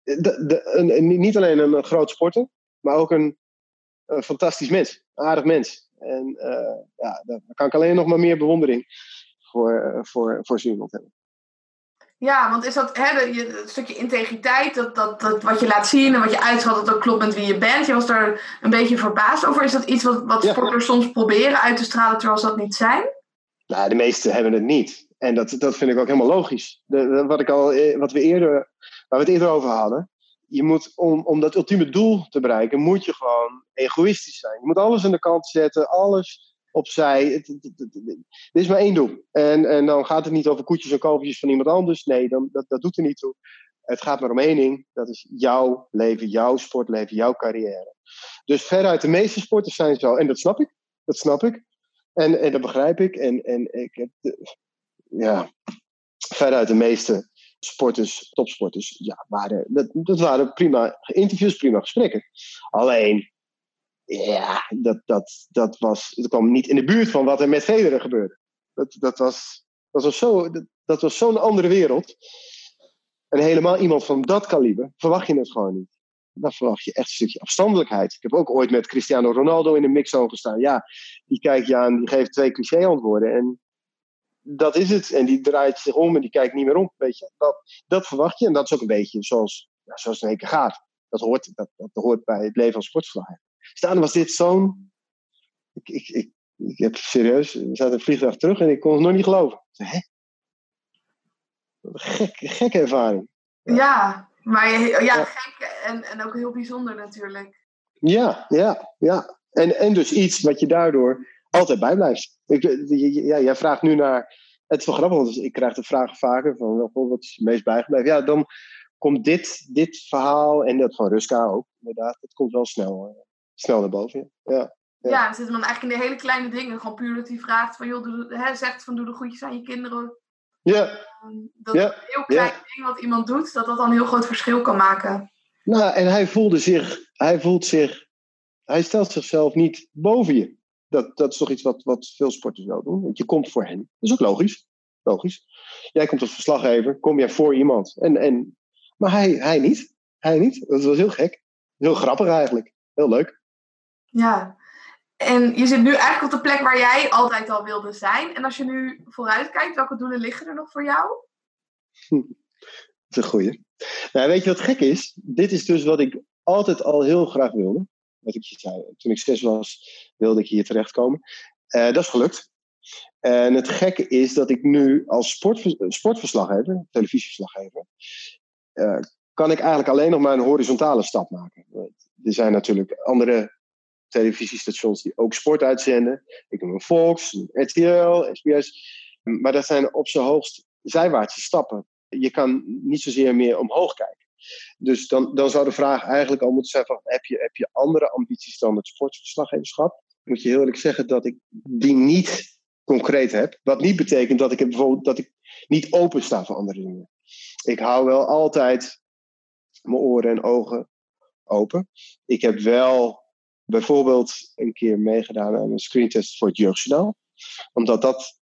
De, de, een, niet alleen een groot sporter, maar ook een, een fantastisch mens. Een aardig mens. En uh, ja, daar kan ik alleen nog maar meer bewondering voor, voor, voor zo iemand hebben. Ja, want is dat hè, een stukje integriteit, dat, dat, dat wat je laat zien en wat je uitschat, dat ook klopt met wie je bent? Je was daar een beetje verbaasd over. Is dat iets wat, wat sporters soms proberen uit te stralen terwijl ze dat niet zijn? Nou, de meesten hebben het niet. En dat, dat vind ik ook helemaal logisch. De, wat, ik al, eh, wat we eerder, waar we het eerder over hadden. Je moet, om, om dat ultieme doel te bereiken, moet je gewoon egoïstisch zijn. Je moet alles aan de kant zetten, alles opzij. Er is maar één doel. En, en dan gaat het niet over koetjes en kalfjes van iemand anders. Nee, dan, dat, dat doet er niet toe. Het gaat maar om één ding. Dat is jouw leven, jouw sportleven, jouw carrière. Dus veruit de meeste sporters zijn zo. En dat snap ik. Dat snap ik. En, en dat begrijp ik. En, en ik heb... Ja, veruit de meeste sporters, topsporters, ja, waren, dat, dat waren prima interviews, prima gesprekken. Alleen, ja, dat, dat, dat, was, dat kwam niet in de buurt van wat er met Federer gebeurde. Dat, dat was, dat was zo, dat, was zo'n andere wereld. En helemaal iemand van dat kaliber verwacht je het gewoon niet. Dan verwacht je echt een stukje afstandelijkheid. Ik heb ook ooit met Cristiano Ronaldo in een mixzone gestaan. Ja, die kijkt je aan, die geeft twee cliché-antwoorden. En dat is het. En die draait zich om en die kijkt niet meer om. Weet je. Dat, dat verwacht je. En dat is ook een beetje zoals, ja, zoals het in één keer gaat. Dat hoort, dat, dat hoort bij het leven als sportverslager. Staan was dit zo'n. Ik, ik, ik, ik heb serieus, we zaten een vliegtuig terug en ik kon het nog niet geloven. Hè? Gek, gekke ervaring. Ja, maar ja, ja, gek en, en ook heel bijzonder natuurlijk. Ja, ja, ja. En, en dus iets wat je daardoor altijd bijblijft. Ik, ja, jij vraagt nu naar. Het is wel grappig, want ik krijg de vraag vaker van wat is het meest bijgebleven. Ja, dan komt dit, dit verhaal en dat van Ruska ook, inderdaad. Het komt wel snel eh, snel naar boven. Ja. Ja, ja dan zit dan eigenlijk in de hele kleine dingen. Gewoon puur dat hij vraagt van, joh, doe, hè, zegt van doe de groetjes aan je kinderen. Ja. Ehm, dat ja. een heel klein ding wat iemand doet, dat dat dan een heel groot verschil kan maken. Nou, en hij voelde zich, hij voelt zich, hij stelt zichzelf niet boven je. Dat, dat is toch iets wat, wat veel sporters wel doen. Want je komt voor hen. Dat is ook logisch. Logisch. Jij komt als verslaggever, kom jij voor iemand. En, en, maar hij, hij niet. Hij niet. Dat was heel gek. Heel grappig eigenlijk. Heel leuk. Ja, en je zit nu eigenlijk op de plek waar jij altijd al wilde zijn. En als je nu vooruit kijkt, welke doelen liggen er nog voor jou? Dat is een goeie. Nou, weet je wat gek is? Dit is dus wat ik altijd al heel graag wilde. Wat ik je zei, toen ik zes was, wilde ik hier terechtkomen. Uh, dat is gelukt. En het gekke is dat ik nu als sport, sportverslaggever, televisieverslaggever, uh, kan ik eigenlijk alleen nog maar een horizontale stap maken. Er zijn natuurlijk andere televisiestations die ook sport uitzenden. Ik noem een Fox, RTL, SBS. Maar dat zijn op zijn hoogst zijwaartse stappen. Je kan niet zozeer meer omhoog kijken. Dus dan, dan zou de vraag eigenlijk al moeten zijn: van, heb, je, heb je andere ambities dan het sportverslaggeverschap? Moet je heel eerlijk zeggen dat ik die niet concreet heb. Wat niet betekent dat ik, bijvoorbeeld, dat ik niet open sta voor andere dingen. Ik hou wel altijd mijn oren en ogen open. Ik heb wel bijvoorbeeld een keer meegedaan aan een screentest voor het Jeugdjournaal. Omdat dat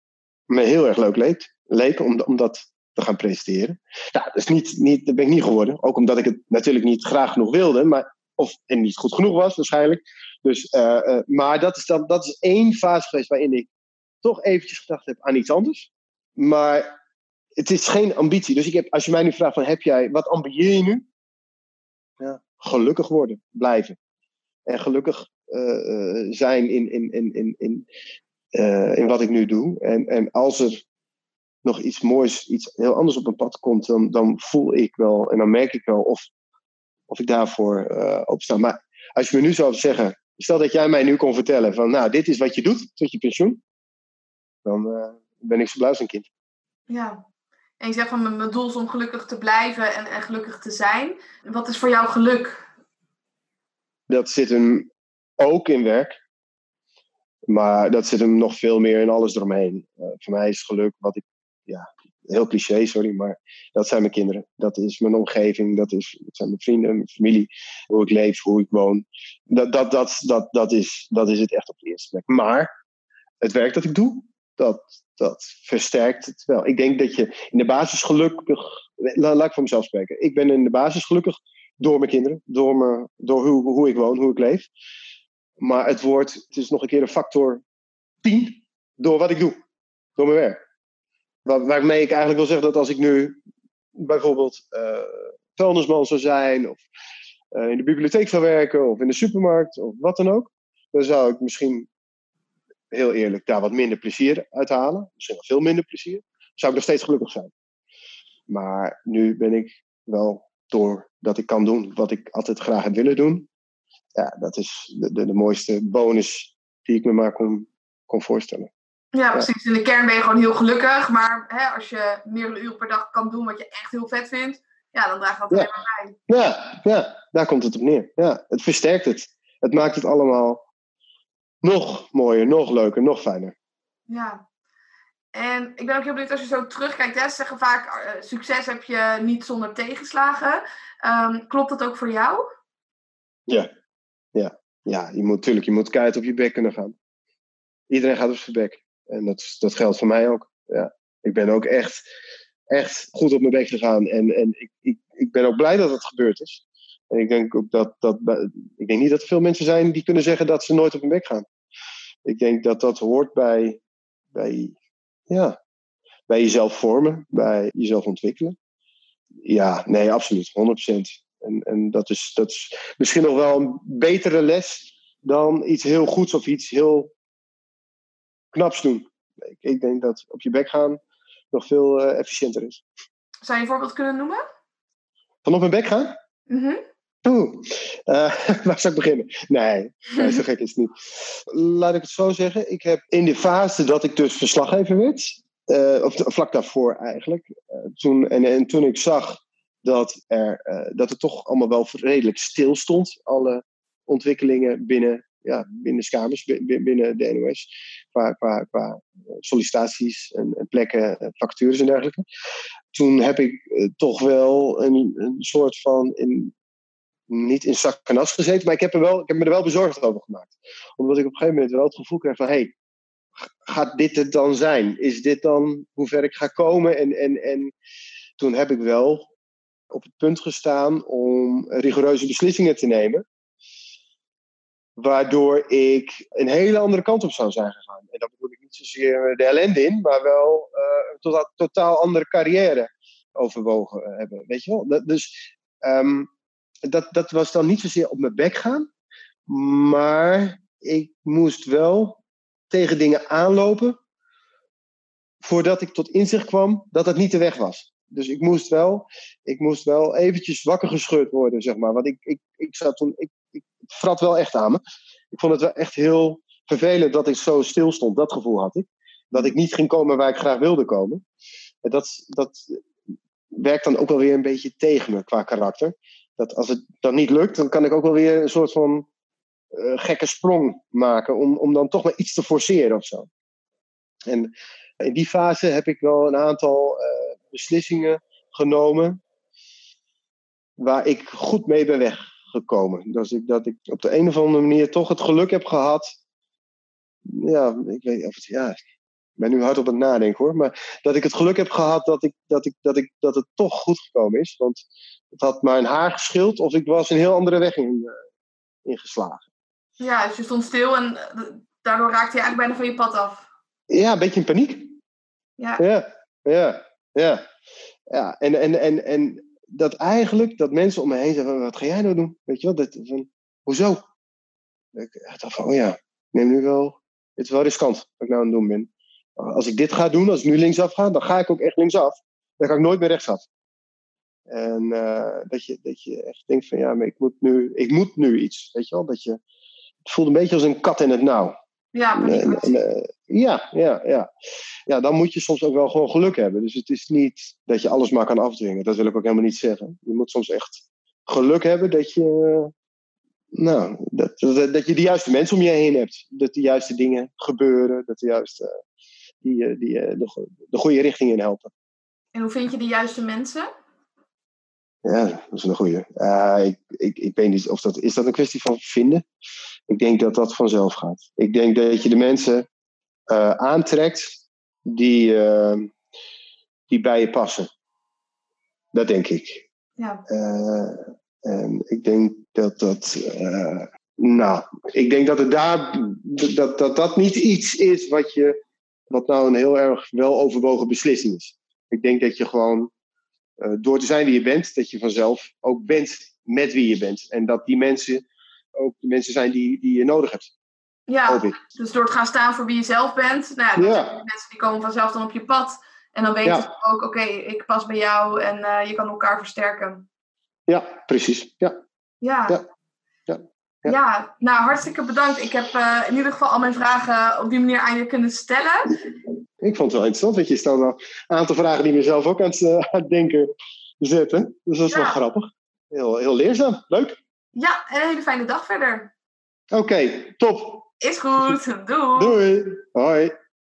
me heel erg leuk leek, leek om, om dat te gaan presenteren. Nou, dat, is niet, niet, dat ben ik niet geworden. Ook omdat ik het natuurlijk niet graag genoeg wilde. Maar, of en niet goed genoeg was waarschijnlijk. Dus, uh, uh, maar dat is, dan, dat is één fase geweest waarin ik toch eventjes gedacht heb aan iets anders. Maar het is geen ambitie. Dus ik heb, als je mij nu vraagt van heb jij, wat ambieer je nu? Ja, gelukkig worden, blijven en gelukkig eh, eh, zijn in, in, in, in, in, in wat ik nu doe. En, en als er nog iets moois, iets heel anders op mijn pad komt, dan, dan voel ik wel en dan merk ik wel of, of ik daarvoor uh, opsta. Maar als je me nu zou zeggen, Stel dat jij mij nu kon vertellen van, nou, dit is wat je doet tot je pensioen. Dan uh, ben ik zo blij als een kind. Ja. En je zegt van, mijn doel is om gelukkig te blijven en, en gelukkig te zijn. Wat is voor jou geluk? Dat zit hem ook in werk. Maar dat zit hem nog veel meer in alles eromheen. Uh, voor mij is geluk wat ik, ja, heel cliché, sorry, maar dat zijn mijn kinderen. Dat is mijn omgeving, dat, is, dat zijn mijn vrienden, mijn familie, hoe ik leef, hoe ik woon. Dat, dat, dat, dat, dat, is, dat is het echt op de eerste plek. Maar het werk dat ik doe, dat, dat versterkt het wel. Ik denk dat je in de basis gelukkig, laat, ik voor mezelf spreken. Ik ben in de basis gelukkig door mijn kinderen, door, me, door hoe, hoe ik woon, hoe ik leef. Maar het wordt, het is nog een keer een factor 10 door wat ik doe, door mijn werk. Waar, waarmee ik eigenlijk wil zeggen dat als ik nu bijvoorbeeld uh, vuilnisman zou zijn, of uh, in de bibliotheek zou werken, of in de supermarkt, of wat dan ook, dan zou ik misschien heel eerlijk daar wat minder plezier uit halen. Misschien wel veel minder plezier. Zou ik nog steeds gelukkig zijn. Maar nu ben ik wel, doordat ik kan doen wat ik altijd graag heb willen doen, ja, dat is de, de, de mooiste bonus die ik me maar kon, kon voorstellen. Ja, precies. In de kern ben je gewoon heel gelukkig. Maar hè, als je meerdere uren per dag kan doen wat je echt heel vet vindt, ja, dan draagt dat ja. alleen bij. Ja, ja, daar komt het op neer. Ja, het versterkt het. Het maakt het allemaal nog mooier, nog leuker, nog fijner. Ja. En ik ben ook heel benieuwd als je zo terugkijkt. Hè, ze zeggen vaak, uh, succes heb je niet zonder tegenslagen. Um, klopt dat ook voor jou? Ja, ja. ja je moet natuurlijk je moet keihard op je bek kunnen gaan. Iedereen gaat op zijn bek. En dat, dat geldt voor mij ook. Ja. Ik ben ook echt, echt goed op mijn bek gegaan. En, en ik, ik, ik ben ook blij dat het gebeurd is. En ik denk ook dat, dat. Ik denk niet dat er veel mensen zijn die kunnen zeggen dat ze nooit op hun bek gaan. Ik denk dat dat hoort bij, bij, ja, bij jezelf vormen, bij jezelf ontwikkelen. Ja, nee, absoluut, 100%. En, en dat, is, dat is misschien nog wel een betere les dan iets heel goeds of iets heel knaps doen. Ik, ik denk dat op je bek gaan nog veel uh, efficiënter is. Zou je een voorbeeld kunnen noemen? Van op mijn bek gaan? Mm Oeh, uh, [LAUGHS] waar zou ik beginnen? Nee, nee, zo gek is het niet. Laat ik het zo zeggen. Ik heb in de fase dat ik dus verslaggever werd, uh, of vlak daarvoor eigenlijk, uh, toen, en, en toen ik zag dat, er, dat het toch allemaal wel redelijk stil stond, alle ontwikkelingen binnen, ja, binnen Skamers, binnen de NOS, qua, qua, qua sollicitaties en, en plekken, vacatures en dergelijke. Toen heb ik toch wel een, een soort van in, niet in zak en as gezeten, maar ik heb, er wel, ik heb me er wel bezorgd over gemaakt. Omdat ik op een gegeven moment wel het gevoel kreeg van, hey, gaat dit het dan zijn? Is dit dan hoe ver ik ga komen? En, en, en toen heb ik wel op het punt gestaan om rigoureuze beslissingen te nemen. Waardoor ik een hele andere kant op zou zijn gegaan. En dat bedoel ik niet zozeer de ellende in, maar wel uh, een totaal, totaal andere carrière overwogen hebben. Weet je wel? Dat, dus um, dat, dat was dan niet zozeer op mijn bek gaan. Maar ik moest wel tegen dingen aanlopen. Voordat ik tot inzicht kwam dat het niet de weg was. Dus ik moest wel, ik moest wel eventjes wakker gescheurd worden, zeg maar. Want ik, ik, ik zat toen, ik vrat wel echt aan me. Ik vond het wel echt heel vervelend dat ik zo stil stond. Dat gevoel had ik. Dat ik niet ging komen waar ik graag wilde komen. En dat, dat werkt dan ook wel weer een beetje tegen me qua karakter dat als het dan niet lukt, dan kan ik ook wel weer een soort van uh, gekke sprong maken om, om dan toch maar iets te forceren of zo. En in die fase heb ik wel een aantal uh, beslissingen genomen waar ik goed mee ben weggekomen. Dus ik, dat ik op de een of andere manier toch het geluk heb gehad. Ja, ik weet of het, ja, ik ben nu hard op het nadenken hoor. Maar dat ik het geluk heb gehad dat, ik, dat, ik, dat, ik, dat het toch goed gekomen is. Want het had mijn haar geschild of ik was een heel andere weg in, uh, ingeslagen. Ja, dus je stond stil en uh, daardoor raakte je eigenlijk bijna van je pad af. Ja, een beetje in paniek. Ja. Ja, ja, ja. ja. En, en, en, en dat eigenlijk, dat mensen om me heen zeggen, wat ga jij nou doen? Weet je wel, dat, van, hoezo? Ik dacht van, oh ja, neem nu wel, het is wel riskant wat ik nou aan het doen ben. Als ik dit ga doen, als ik nu linksaf ga, dan ga ik ook echt linksaf. Dan ga ik nooit meer rechtsaf. En uh, dat, je, dat je echt denkt van ja, maar ik moet nu, ik moet nu iets. Weet je wel? Dat je, het voelt een beetje als een kat in het nauw. Ja, eh, ja, ja, ja. Ja, dan moet je soms ook wel gewoon geluk hebben. Dus het is niet dat je alles maar kan afdwingen. Dat wil ik ook helemaal niet zeggen. Je moet soms echt geluk hebben dat je, eh, nou, dat, dat, dat je de juiste mensen om je heen hebt. Dat de juiste dingen gebeuren. Dat de juiste, die, eh, die eh, de, de goede richting in helpen. En hoe vind je de juiste mensen? Ja, dat is een goede. ik, ik, ik weet niet of dat. Is dat een kwestie van vinden? Ik denk dat dat vanzelf gaat. Ik denk dat je de mensen eh, aantrekt die, eh, die bij je passen. Dat denk ik. Ja, Eh, en ik denk dat dat. nou, ik denk dat het daar. Dat, dat dat niet iets is wat je. Wat nou een heel erg wel overwogen beslissing is. Ik denk dat je gewoon. door te zijn wie je bent, dat je vanzelf ook bent met wie je bent. En dat die mensen ook de mensen zijn die, die je nodig hebt. ja. Dus door te gaan staan voor wie je zelf bent. Nou ja, mensen die komen vanzelf dan op je pad. En dan weten Ja. ze ook, oké, ik pas bij jou en eh, je kan elkaar versterken. Ja, precies. Ja. Ja. Ja. Ja. Nou hartstikke bedankt. Ik heb eh, in ieder geval al mijn vragen op die manier aan je kunnen stellen. Ik vond het wel interessant, want je stelde wel een aantal vragen die mezelf ook aan het, aan het denken zetten. Dus dat is wel grappig. Heel, heel leerzaam. Leuk. Ja, en een hele fijne dag verder. Oké, top. Is goed. Doei. Doei. Hoi.